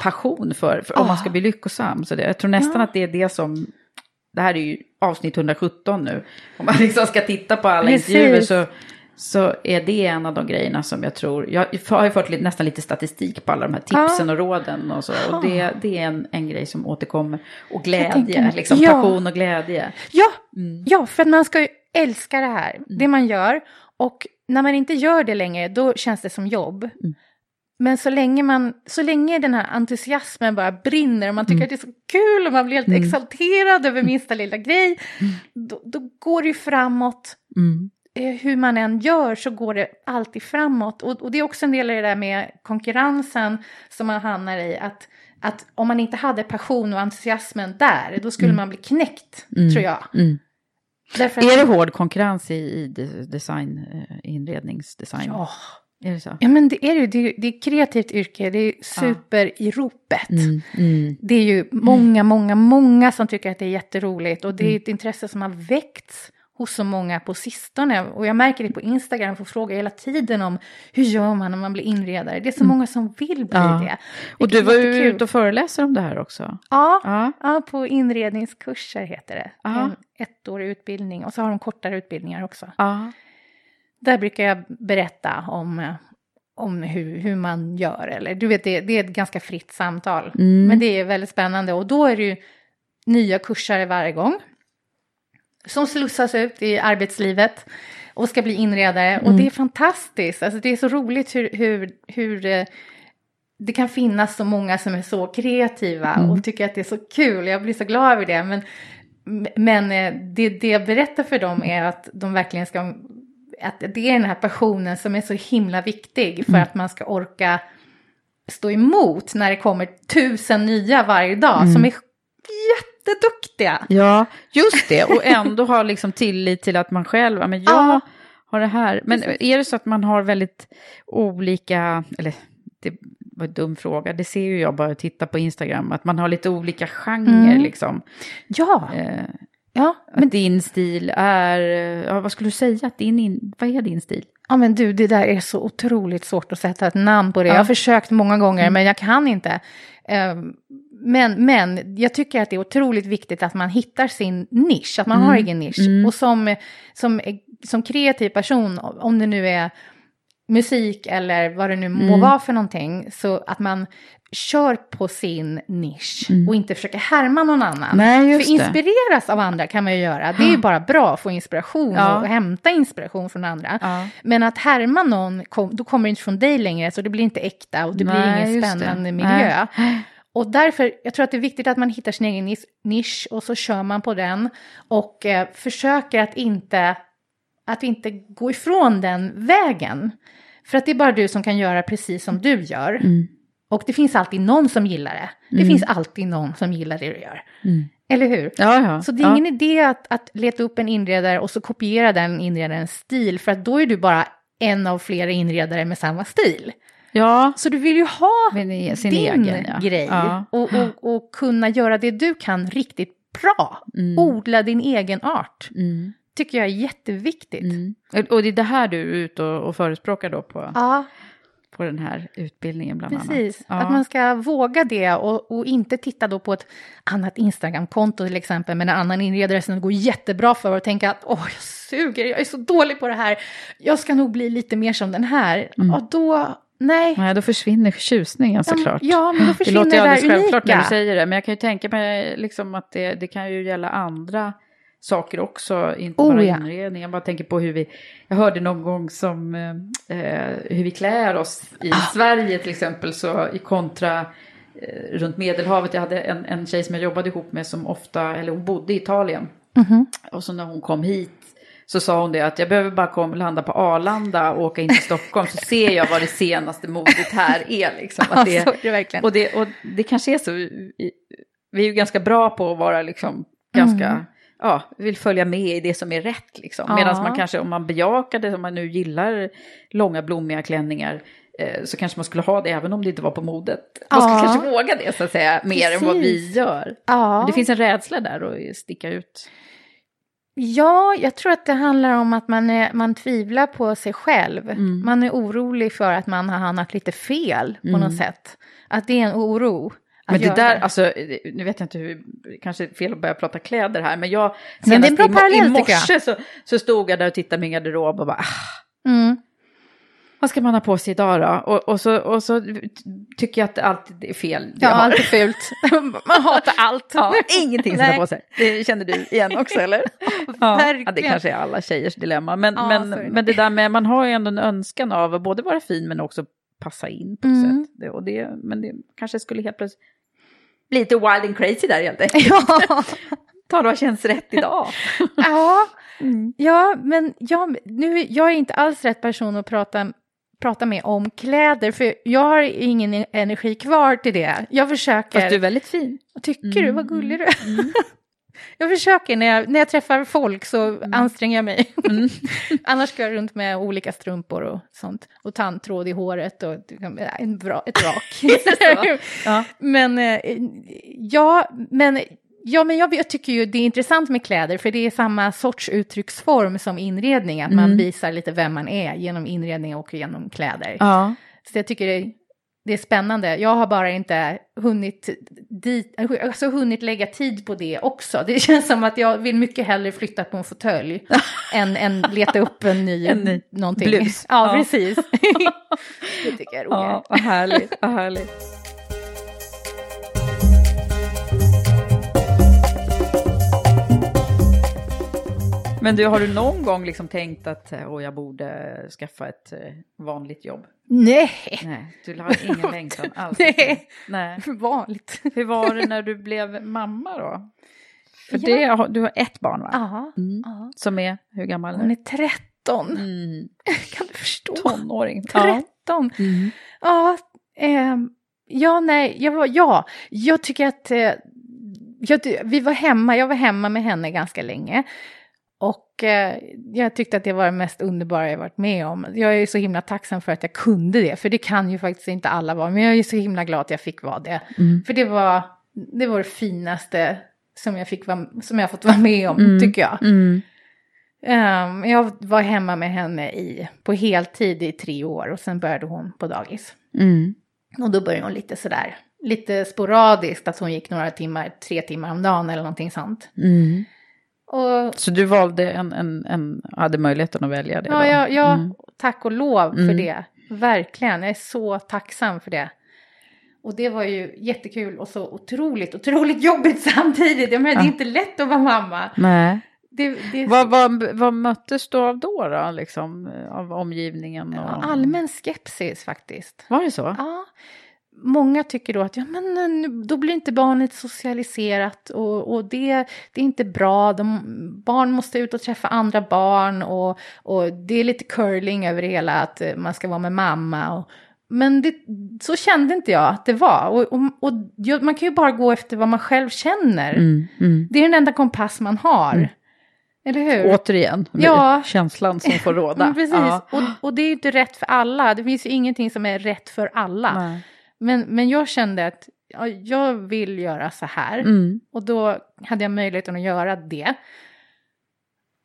passion för, för om man ska bli lyckosam. Så det, jag tror nästan att det är det som det här är ju avsnitt 117 nu. Om man liksom ska titta på alla Precis. intervjuer så, så är det en av de grejerna som jag tror, jag har ju fått lite, nästan lite statistik på alla de här tipsen och råden och så. Och det, det är en, en grej som återkommer. Och glädje, liksom Ja. passion och glädje. Ja, Mm. ja, för att man ska ju älska det här, det man gör. Och när man inte gör det längre, då känns det som jobb. Mm. Men så länge, man, så länge den här entusiasmen bara brinner och man tycker Mm. att det är så kul och man blir helt Mm. exalterad över minsta lilla grej, då, då går det ju framåt. Mm. Eh, Hur man än gör så går det alltid framåt. Och, och det är också en del i det där med konkurrensen som man hamnar i. Att, att om man inte hade passion och entusiasmen där, då skulle man bli knäckt, Mm. tror jag. Mm. Därför Är det hård konkurrens i, i de- design, eh, inredningsdesign? Ja. Är det så? Ja men det är det ju, det det är kreativt yrke, det är super i ropet. Mm, mm, Det är ju många, många, många som tycker att det är jätteroligt och det Mm. är ett intresse som har väckts hos så många på sistone. Och jag märker det på Instagram, får frågor hela tiden om hur gör man när man blir inredare. Det är så många som vill bli Mm. Ja. det. Och du var ju ute och föreläser om det här också. Ja, Ja. ja, på inredningskurser heter det. Ja. En ettårig utbildning och så har de kortare utbildningar också. Ja. Där brukar jag berätta om, om hur, hur man gör. Eller, du vet, det, det är ett ganska fritt samtal. Mm. Men det är väldigt spännande. Och då är det ju nya kursare varje gång. Som slussas ut i arbetslivet och ska bli inredare. Och Mm. det är fantastiskt. Alltså, det är så roligt hur, hur, hur eh, det kan finnas så många som är så kreativa Mm. och tycker att det är så kul. Jag blir så glad över det. Men, men eh, det, det jag berättar för dem är att de verkligen ska... Att det är den här passionen som är så himla viktig för Mm. att man ska orka stå emot när det kommer tusen nya varje dag Mm. som är jätteduktiga. Ja, just det. Och ändå ha liksom tillit till att man själv, men jag Ja. har det här. Men är det så att man har väldigt olika, eller det var en dum fråga, det ser ju jag bara att titta på Instagram, att man har lite olika genrer Mm. liksom. Ja, Eh, ja, att men, din stil är, eh, ja, vad skulle du säga, att din, in, vad är din stil? ja, men du, det där är så otroligt svårt att sätta ett namn på det. Ja. Jag har försökt många gånger, men jag kan inte. Ehm, Men, men jag tycker att det är otroligt viktigt att man hittar sin nisch, att man har egen nisch. Och som, som, som kreativ person, om det nu är musik eller vad det nu må Mm. vara för någonting, så att man kör på sin nisch och inte försöker härma någon annan. Mm. Nej, för det. inspireras av andra kan man ju göra. Det är ju bara bra att få inspiration Ja. och hämta inspiration från andra. Ja. Men att härma någon, då kommer det inte från dig längre, så det blir inte äkta och det blir Nej, ingen just det. spännande miljö. Nej. Och därför, jag tror att det är viktigt att man hittar sin egen nis- nisch och så kör man på den och eh, försöker att inte, att inte gå ifrån den vägen. För att det är bara du som kan göra precis som du gör. Mm. Och det finns alltid någon som gillar det. Det finns alltid någon som gillar det du gör. Eller hur? Ja, ja. Så det är ja. ingen idé att, att leta upp en inredare och så kopiera den inredarens stil, för att då är du bara en av flera inredare med samma stil. Ja, Så du vill ju ha sin din egen grej och, och, och kunna göra det du kan riktigt bra. Odla din egen art. Mm. Tycker jag är jätteviktigt. Mm. Och- det är det här du är ute och, och förespråkar då på, Ja, på den här utbildningen bland precis. annat? Att man ska våga det och, och inte titta då på ett annat Instagramkonto till exempel med en annan inredare som det går jättebra för och tänka att åh, jag suger, jag är så dålig på det här, jag ska nog bli lite mer som den här. Och då, nej. Nej, då försvinner tjusningen Ja, såklart. ja, men då det försvinner låter ju det alldeles självklart när du säger det. Men jag kan ju tänka mig liksom att det, det kan ju gälla andra saker också, inte Oh, bara ja. inredning. Jag bara tänker på hur vi, jag hörde någon gång som eh, eh, hur vi klär oss i Ah. Sverige till exempel, så i kontra eh, runt Medelhavet. Jag hade en, en tjej som jag jobbade ihop med som ofta, eller hon bodde i Italien. Mhm. Och så när hon kom hit så sa hon det att jag behöver bara komma, landa på Arlanda och åka in till Stockholm så ser jag vad det senaste modet här är. Liksom. Att det, Ja, och, det, och det kanske är så, i- vi är ju ganska bra på att vara liksom ganska, ja, vill följa med i det som är rätt liksom. Ja. Medan man kanske, om man bejakar det, om man nu gillar långa blommiga klänningar, eh, så kanske man skulle ha det även om det inte var på modet. Man skulle Ja. kanske våga det så att säga, mer än vad vi Precis. gör. Ja. Men det finns en rädsla där att sticka ut. Ja, jag tror att det handlar om att man, är, man tvivlar på sig själv. Mm. Man är orolig för att man har hamnat lite fel på Mm. något sätt. Att det är en oro. Men det där, alltså, nu vet jag inte hur, kanske är fel att börja prata kläder här, men jag, Men det är en bra i, i parallell, jag. morse så, så stod jag där och tittade i min garderob och bara, ah, Mm. vad ska man ha på sig idag då? Och, och, så, och så tycker jag att allt är fel. Ja, allt är fult. Man hatar allt. Ja, ingenting ska på sig. Det känner du igen också eller? Ja, ja, det kanske är alla tjejers dilemma. Men, ja, men, det. men det där med, man har ju ändå en önskan av att både vara fin men också passa in på mm. sätt. Det, och det, men det kanske skulle helt plötsligt bli lite wild and crazy där helt enkelt. Ja. Ta vad känns rätt idag. ja, mm. ja, men jag, nu, jag är inte alls rätt person att prata prata med om kläder, för jag har ingen energi kvar till det. Jag försöker... Fast du är väldigt fin. Tycker mm. du? Vad gullig du är. Mm. Jag försöker när jag, när jag träffar folk så mm. anstränger jag mig. Mm. Annars går jag runt med olika strumpor och sånt. Och tandtråd i håret och en bra, ett rak. ja. Men eh, ja, men Ja, men jag, jag, tycker ju det är intressant med kläder, för det är samma sorts uttrycksform som inredning, att mm. man visar lite vem man är genom inredning och genom kläder. Ja. Så jag tycker det, det, är spännande. Jag har bara inte hunnit, dit, alltså hunnit lägga tid på det också. Det känns som att jag vill mycket hellre flytta på en fåtölj än, än leta upp en ny, en ny någonting. Blus. Ja, ja. precis. det tycker jag är roligare. Ja, vad härligt. Vad härligt. Men du, har du någon gång liksom tänkt att oh, jag borde skaffa ett eh, vanligt jobb? Nej. Nej du har ingen längtan alls? Nej. Nej, vanligt. Hur var det när du blev mamma då? För ja. det, du har ett barn va? Ja. Mm. Som är, hur gammal? Hon är 13. Mm. Kan du förstå? Tonåring. 13. Ja, mm. ja, eh, ja nej, jag, var, ja, jag tycker att eh, jag, vi var hemma, jag var hemma med henne ganska länge. Och eh, jag tyckte att det var det mest underbara jag varit med om. Jag är så himla tacksam för att jag kunde det, för det kan ju faktiskt inte alla vara. Men jag är så himla glad att jag fick vara det. Mm. För det var, det var det finaste som jag, fick vara, som jag fått vara med om, mm. tycker jag. Mm. Um, jag var hemma med henne i, på heltid i tre år och sen började hon på dagis. Mm. Och då började hon lite sådär, lite sporadiskt, att hon gick några timmar, tre timmar om dagen eller någonting sånt. Och, så du valde en, en, en, hade möjligheten att välja det? Ja, ja, ja mm. tack och lov för mm. det. Verkligen, jag är så tacksam för det. Och det var ju jättekul och så otroligt, otroligt jobbigt samtidigt. Jag menar, ja. det är inte lätt att vara mamma. Nej. Det, det... Vad, vad, vad möttes du av då, då liksom, av omgivningen? Och... Allmän skepsis faktiskt. Var det så? Ja många tycker då att ja, men, då blir inte barnet socialiserat och, och det, det är inte bra. De, barn måste ut och träffa andra barn och, och det är lite curling över det hela att eh, man ska vara med mamma. Och, men det, så kände inte jag att det var. Och, och, och, man kan ju bara gå efter vad man själv känner. Mm, mm. Det är den enda kompass man har. Mm. Eller hur? Återigen, ja. känslan som får råda. Precis, ja. och, och det är inte rätt för alla. Det finns ju ingenting som är rätt för alla. Nej. Men, men jag kände att ja, jag vill göra så här. Mm. Och då hade jag möjligheten att göra det.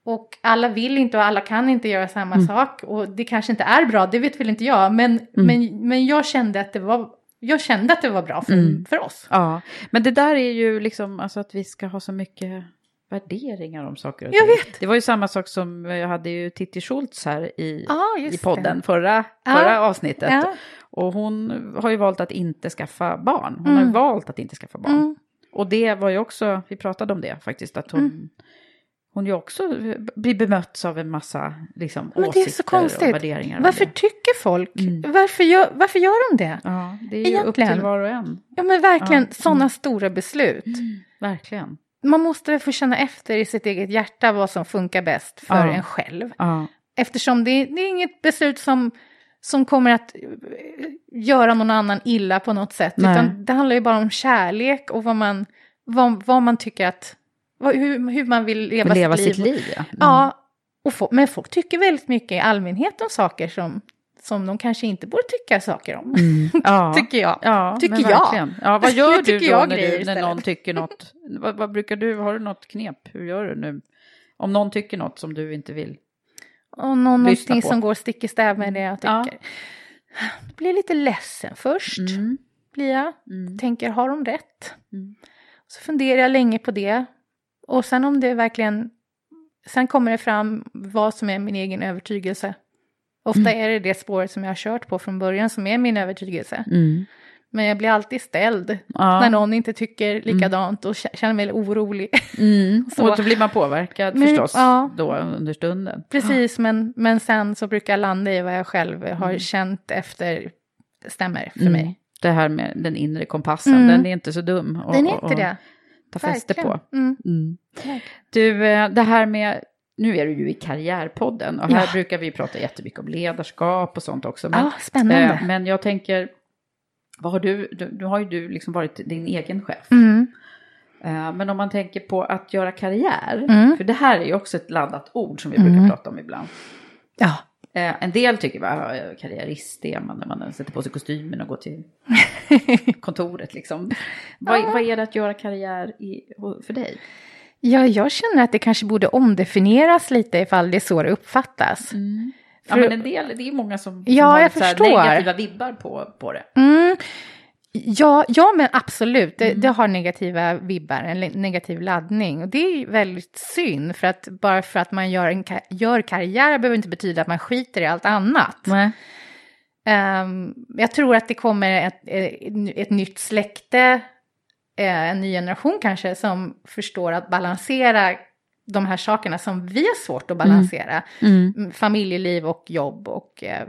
Och alla vill inte och alla kan inte göra samma mm. sak. Och det kanske inte är bra, det vet väl inte jag. Men, mm. men, men jag kände att det var jag kände att det var bra för, mm. för oss. Ja, men det där är ju liksom alltså att vi ska ha så mycket värderingar om saker och jag ting. Vet. Det var ju samma sak som jag hade ju Titti Schultz här i, ah, i podden det. förra, förra ah. avsnittet. Ja. Och hon har ju valt att inte skaffa barn. Hon mm. har valt att inte skaffa barn. Mm. Och det var ju också, vi pratade om det faktiskt, att hon, mm. hon ju också blir bemötts av en massa liksom, Men åsikter det är så konstigt. och värderingar. Varför tycker folk, mm. varför, gör, varför gör de det? Ja, det är ju Egentligen. upp till var och en. Ja men verkligen, ja. sådana mm. stora beslut. Mm. Verkligen. Man måste få känna efter i sitt eget hjärta vad som funkar bäst för ja. en själv. Ja. Eftersom det, det är inget beslut som som kommer att eh, göra någon annan illa på något sätt. Nej. Utan det handlar ju bara om kärlek och vad man, vad, vad man tycker att, vad, hur, hur man vill leva, leva sitt, sitt liv. liv ja. Mm. ja och få, men folk tycker väldigt mycket i allmänhet om saker som, som de kanske inte borde tycka saker om. Mm. Ja. tycker jag. Ja, tycker jag. Ja, vad gör du då när, du, när någon tycker något? vad, vad, brukar du, har du något knep? Hur gör du nu? Om någon tycker något som du inte vill och någonting som går stick i stäv med det jag tycker. Ja. Blir lite ledsen först. Mm. Blir jag. Mm. Tänker, har de rätt? Mm. Så funderar jag länge på det. Och sen om det verkligen... Sen kommer det fram vad som är min egen övertygelse. Ofta är det det spåret som jag har kört på från början som är min övertygelse. Mm. Men jag blir alltid ställd Ja. när någon inte tycker likadant och känner mig orolig. Mm. Så. Och då blir man påverkad Men- förstås ja. då under stunden. Precis, men, men sen så brukar jag landa i vad jag själv har känt efter stämmer för Mm. mig. Det här med den inre kompassen, Mm. den är inte så dum. att- Den är inte det. Ta fäste på. Mm. Mm. Du, eh, det här med, nu är du ju i Karriärpodden och här Ja. brukar vi prata jättemycket om ledarskap och sånt också. Men, Ja, spännande. eh, men jag tänker, vad har du, du, nu har ju du liksom varit din egen chef. Mm. Eh, Men om man tänker på att göra karriär, Mm. för det här är ju också ett laddat ord som vi brukar Mm. prata om ibland. Ja. Eh, En del tycker bara ja, karriärist är man när man sätter på sig kostymen och går till kontoret liksom. Vad, vad är det att göra karriär i, för dig? ja, jag känner att det kanske borde omdefinieras lite ifall det är så det uppfattas. Ja, men en del, det är många som, som Ja, har jag förstår. negativa vibbar på, på det. Mm. Ja, ja, men absolut. Det, Mm. det har negativa vibbar, en negativ laddning. Och det är väldigt synd, för att bara för att man gör, en, gör karriär behöver inte betyda att man skiter i allt annat. Nej. Ehm, jag tror att det kommer ett, ett, ett nytt släkte, eh, en ny generation kanske, som förstår att balansera de här sakerna som vi har svårt att balansera. Mm, Familjeliv och jobb och eh,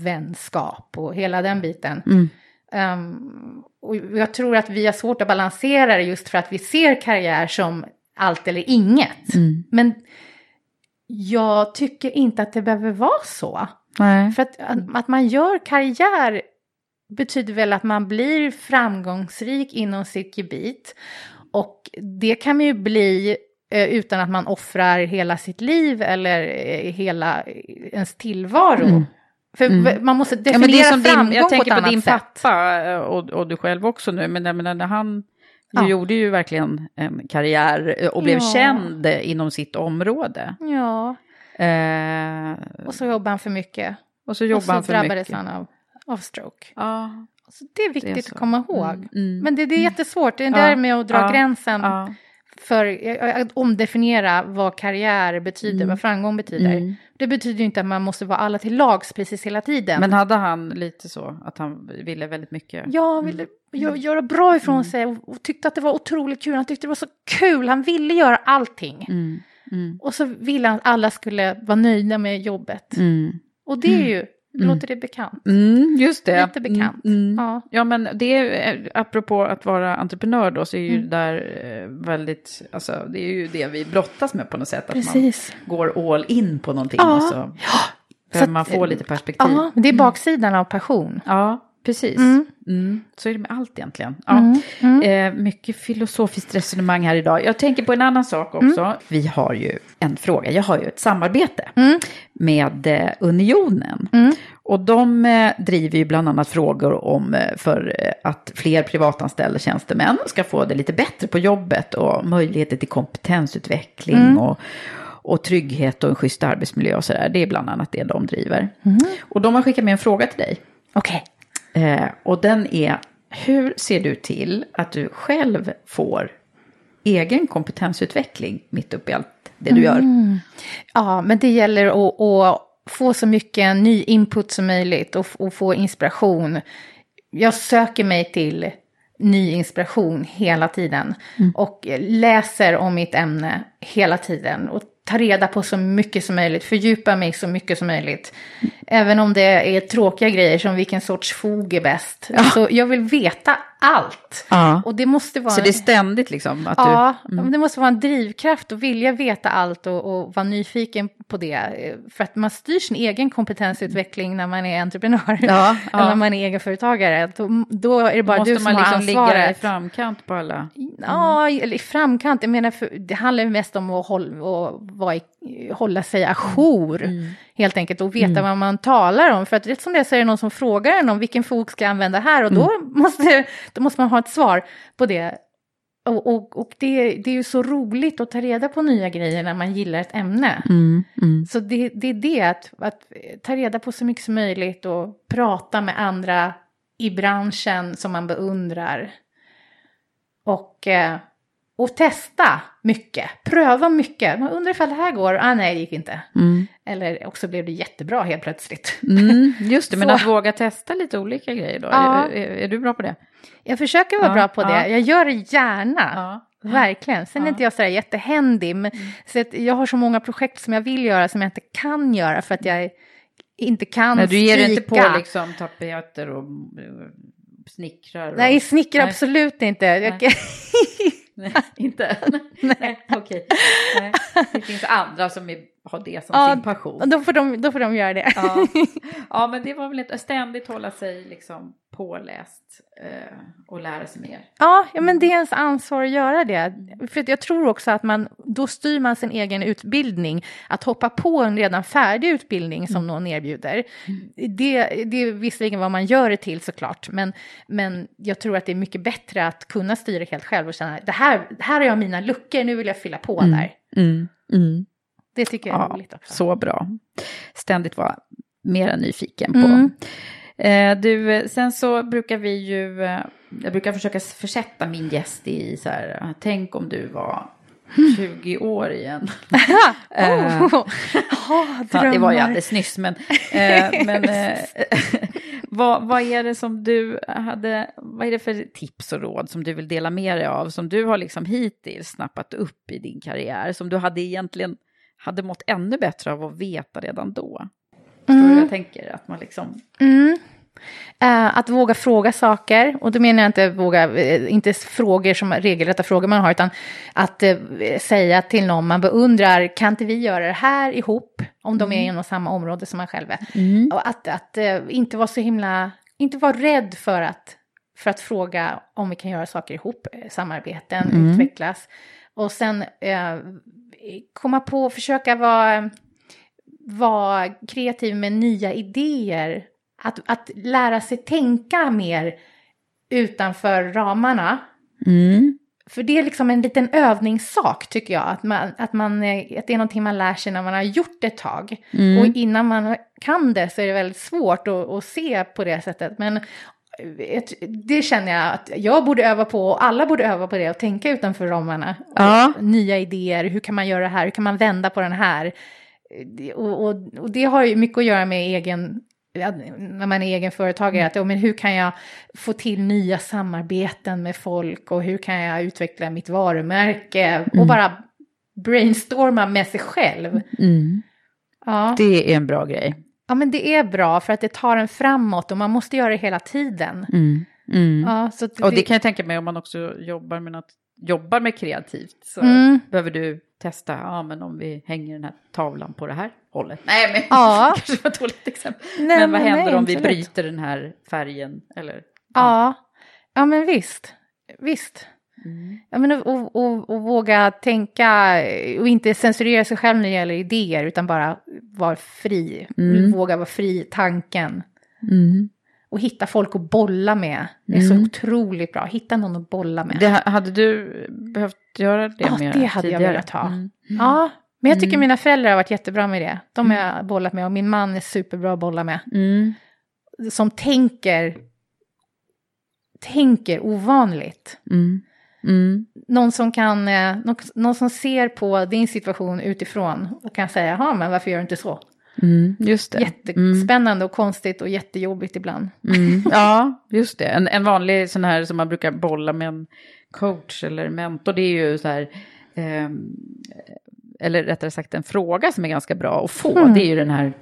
vänskap och hela den biten. Mm. Ehm, och jag tror att vi har svårt att balansera det just för att vi ser karriär som allt eller inget. Mm. Men jag tycker inte att det behöver vara så. Nej. För att, att man gör karriär betyder väl att man blir framgångsrik inom sitt gebit. Och det kan man ju bli utan att man offrar hela sitt liv eller eh, hela ens tillvaro. För Mm. man måste Ja, definiera det är som framgång din, jag tänker på din sätt. pappa eh, och, och du själv också nu, men jag menar, när han Ja. gjorde ju verkligen en karriär eh, och blev Ja. känd inom sitt område. Ja, Eh, och så jobbar han för mycket. och så Och jobbade så han för drabbades mycket. han av, av stroke. Ja, Så det är viktigt så. att komma ihåg. Mm, mm. Men det, det är jättesvårt, det är Ja, där med att dra ja, gränsen ja. För eh, att omdefiniera vad karriär betyder, vad framgång betyder. Mm. Det betyder ju inte att man måste vara alla till lags precis hela tiden. Men hade han lite så, att han ville väldigt mycket? jag ville gö- göra bra ifrån sig och, och tyckte att det var otroligt kul. Han tyckte det var så kul, han ville göra allting. Mm, mm, Och så ville han att alla skulle vara nöjda med jobbet. mm. Och det är ju, låter det bekant? Mm, just det. Lite bekant. Mm, mm. Ja. Ja, men det är, apropå att vara entreprenör då, så är ju Mm. det där eh, väldigt, alltså det är ju det vi brottas med på något sätt. Att Precis. man går all in på någonting Ja. och så Så behöver att- man få lite perspektiv. Ja, det är baksidan av passion. Ja, precis. Mm. Mm. Så är det med allt egentligen. Ja. Mm, mm. Eh, mycket filosofiskt resonemang här idag. Jag tänker på en annan sak också. Vi har ju en fråga, jag har ju ett samarbete Mm. med eh, Unionen. Mm. Och de eh, driver ju bland annat frågor om eh, för eh, att fler privatanställda tjänstemän ska få det lite bättre på jobbet och möjligheter till kompetensutveckling Mm. och, och trygghet och en schysst arbetsmiljö och sådär. Det är bland annat det de driver. Mm. Och de har skickat med en fråga till dig. Okej. Eh, och den är, hur ser du till att du själv får egen kompetensutveckling mitt upp i allt det du gör? Ja, men det gäller att, att få så mycket ny input som möjligt och, och få inspiration. Jag söker mig till ny inspiration hela tiden och läser om mitt ämne hela tiden och tar reda på så mycket som möjligt, fördjupa mig så mycket som möjligt. Även om det är tråkiga grejer som vilken sorts fog är bäst. Så jag vill veta allt. Ja. Och det måste vara... Så det är ständigt liksom att Ja, du... Mm. det måste vara en drivkraft och vilja veta allt och, och vara nyfiken på det. För att man styr sin egen kompetensutveckling när man är entreprenör. Ja, ja. Eller när man är egenföretagare. Då, då är det bara måste du som man har liksom ligga i ansvaret. framkant på alla... Ja, eller i framkant. Jag menar, för, det handlar mest om att, hålla, att vara hålla sig ajour. Mm. Helt enkelt och veta vad man talar om. För att rätt som det är så är det någon som frågar en om vilken fog ska jag använda här. Och då, Mm. måste, då måste man ha ett svar på det. Och, och, och det, det är ju så roligt att ta reda på nya grejer när man gillar ett ämne. Mm, mm. Så det, det är det, att, att ta reda på så mycket som möjligt och prata med andra i branschen som man beundrar. Och eh, och testa mycket, pröva mycket. Man undrar ifall det här går, ah nej det gick inte. Mm. Eller också blev det jättebra helt plötsligt. Mm, just det, men Så- att våga testa lite olika grejer då. Ja. Är, är, är du bra på det? Jag försöker vara Ja, bra på det, ja. jag gör det gärna. Verkligen. Sen är inte jag sådär jättehändig. Men, så att jag har så många projekt som jag vill göra som jag inte kan göra för att jag inte kan Nej, du ger dig inte på liksom tapeter och eh, snickrar? Och... Nej, snickrar Nej. absolut inte. Jag, Nej, inte? Nej, okej. Nej. Det finns andra som är, har det som Ja, sin passion. då, får de, då får de göra det. Ja. ja, men det var väl ett ständigt hålla sig liksom påläst eh, och lära sig mer. Ja, ja, men det är ens ansvar att göra det. För jag tror också att man, då styr man sin egen utbildning. Att hoppa på en redan färdig utbildning som någon erbjuder. Det, det är visserligen vad man gör det till såklart. Men, men jag tror att det är mycket bättre att kunna styra helt själv och känna det här, här har jag mina luckor, nu vill jag fylla på där. Mm. Mm. Det tycker jag är Ja, roligt också. så bra. Ständigt vara mer nyfiken på. Eh, du, eh, sen så brukar vi ju, eh, jag brukar försöka försätta min gäst i så här, tänk om du var 20 år igen. Oh, oh, Ja, det var ju alldeles nyss, men, men vad, vad är det som du hade, vad är det för tips och råd som du vill dela med dig av, som du har liksom hittills snappat upp i din karriär, som du hade egentligen hade mått ännu bättre av att veta redan då? Förstår du vad jag tänker? Att man liksom, Mm. Eh, att våga fråga saker, och då menar jag inte våga, eh, inte frågor som regelrätta frågor man har, utan att eh, säga till någon man beundrar, kan inte vi göra det här ihop, om de är inom samma område som man själv är. Och att, att eh, inte vara så himla, inte vara rädd för att, för att fråga om vi kan göra saker ihop, samarbeten, utvecklas. Och sen komma på, försöka vara vara kreativ med nya idéer. Att, att lära sig tänka mer utanför ramarna. mm, För det är liksom en liten övningssak tycker jag. Att, man, att, man, eh, att det är någonting man lär sig när man har gjort det ett tag. Mm. Och innan man kan det så är det väldigt svårt att, att se på det sättet. Men eh, det känner jag att jag borde öva på och alla borde öva på det och tänka utanför ramarna. Ja. Nya idéer, hur kan man göra det här, hur kan man vända på den här? Det- Och, och, och det har ju mycket att göra med egen, när man är egen företagare, att ja, men hur kan jag få till nya samarbeten med folk och hur kan jag utveckla mitt varumärke och bara brainstorma med sig själv. mm. Ja. det är en bra grej. ja, men det är bra för att det tar en framåt och man måste göra det hela tiden. Mm. Mm. Ja, så att Och det kan jag tänka mig om man också jobbar med något, jobbar med kreativt så Mm. behöver du testa, ja men om vi hänger den här tavlan på det här hållet. Nej men Ja. kanske var ett dåligt exempel. Nej, men vad men händer nej, om vi bryter den här färgen eller? Ja, ja men visst. Visst. Mm. Ja, men och, och, och, och våga tänka och inte censurera sig själv när det gäller idéer utan bara vara fri. Mm. Våga vara fri i tanken. Mm. Och hitta folk att bolla med. Det är så otroligt bra. Hitta någon att bolla med. Det, hade du behövt göra det Ja, mer det hade jag tidigare? velat ha. Mm. Ja, men jag tycker mina föräldrar har varit jättebra med det. De har jag bollat med och min man är superbra att bolla med. Mm. Som tänker, tänker ovanligt. Mm. Mm. någon som kan, eh, någon, någon som ser på din situation utifrån och kan säga, jaha, men varför gör du inte så? Mm. Just det. Mm. Jättespännande och konstigt och jättejobbigt ibland. Mm. Ja, just det. En, en vanlig sån här som man brukar bolla med en coach eller mentor, det är ju så här, ehm, eller rättare sagt en fråga som är ganska bra att få, Mm. det är ju den här,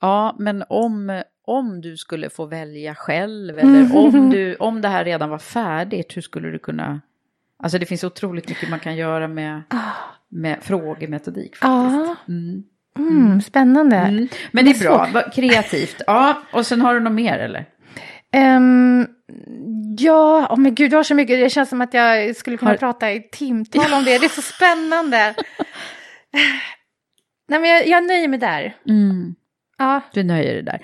ja, men om, om du skulle få välja själv, eller om, du, om det här redan var färdigt, hur skulle du kunna, alltså det finns otroligt mycket man kan göra med, med frågemetodik faktiskt. Ja, Mm. Mm, spännande. Mm. Men det är bra, kreativt. Ja, och sen har du något mer eller? Ehm, ja, oh men gud, jag har så mycket, det känns som att jag skulle kunna Har- prata i timtal om det, det är så spännande. Nej, men jag, jag nöjer mig där. Mm. Ja, Du nöjer dig där.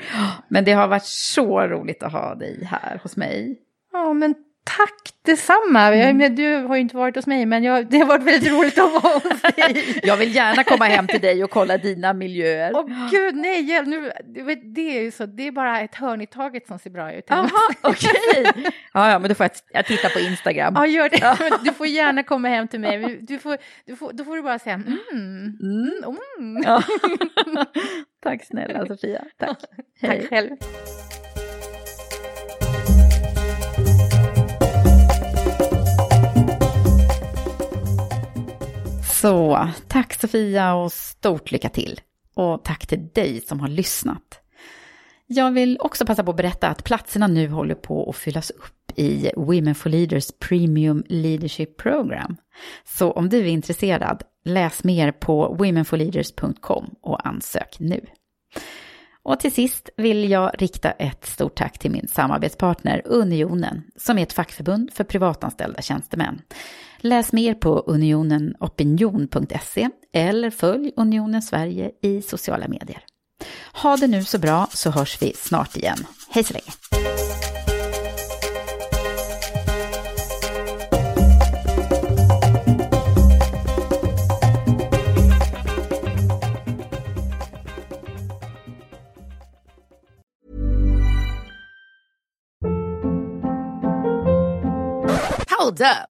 Men det har varit så roligt att ha dig här hos mig. ja men Tack detsamma. Mm. Du har ju inte varit hos mig, men jag, det har varit väldigt roligt att vara hos dig. jag vill gärna komma hem till dig och kolla dina miljöer. Åh oh, gud, nej, nu, det är ju så, det är bara ett hörn i taget som ser bra ut. Jaha, okej. Okay. ja, ja, men då får jag, jag titta på Instagram. Ja, gör det. Du får gärna komma hem till mig. Du får, du får, då får du bara säga mm, mm, mm. Tack snälla Sofia. Tack. Hej. Tack själv. Så tack Sofia och stort lycka till. Och tack till dig som har lyssnat. Jag vill också passa på att berätta att platserna nu håller på att fyllas upp i Women for Leaders Premium Leadership Program. Så om du är intresserad, läs mer på womenforleaders.com och ansök nu. Och till sist vill jag rikta ett stort tack till min samarbetspartner Unionen, som är ett fackförbund för privatanställda tjänstemän. Läs mer på unionenopinion.se eller följ Unionen Sverige i sociala medier. Ha det nu så bra så hörs vi snart igen. Hej så länge! Hold up.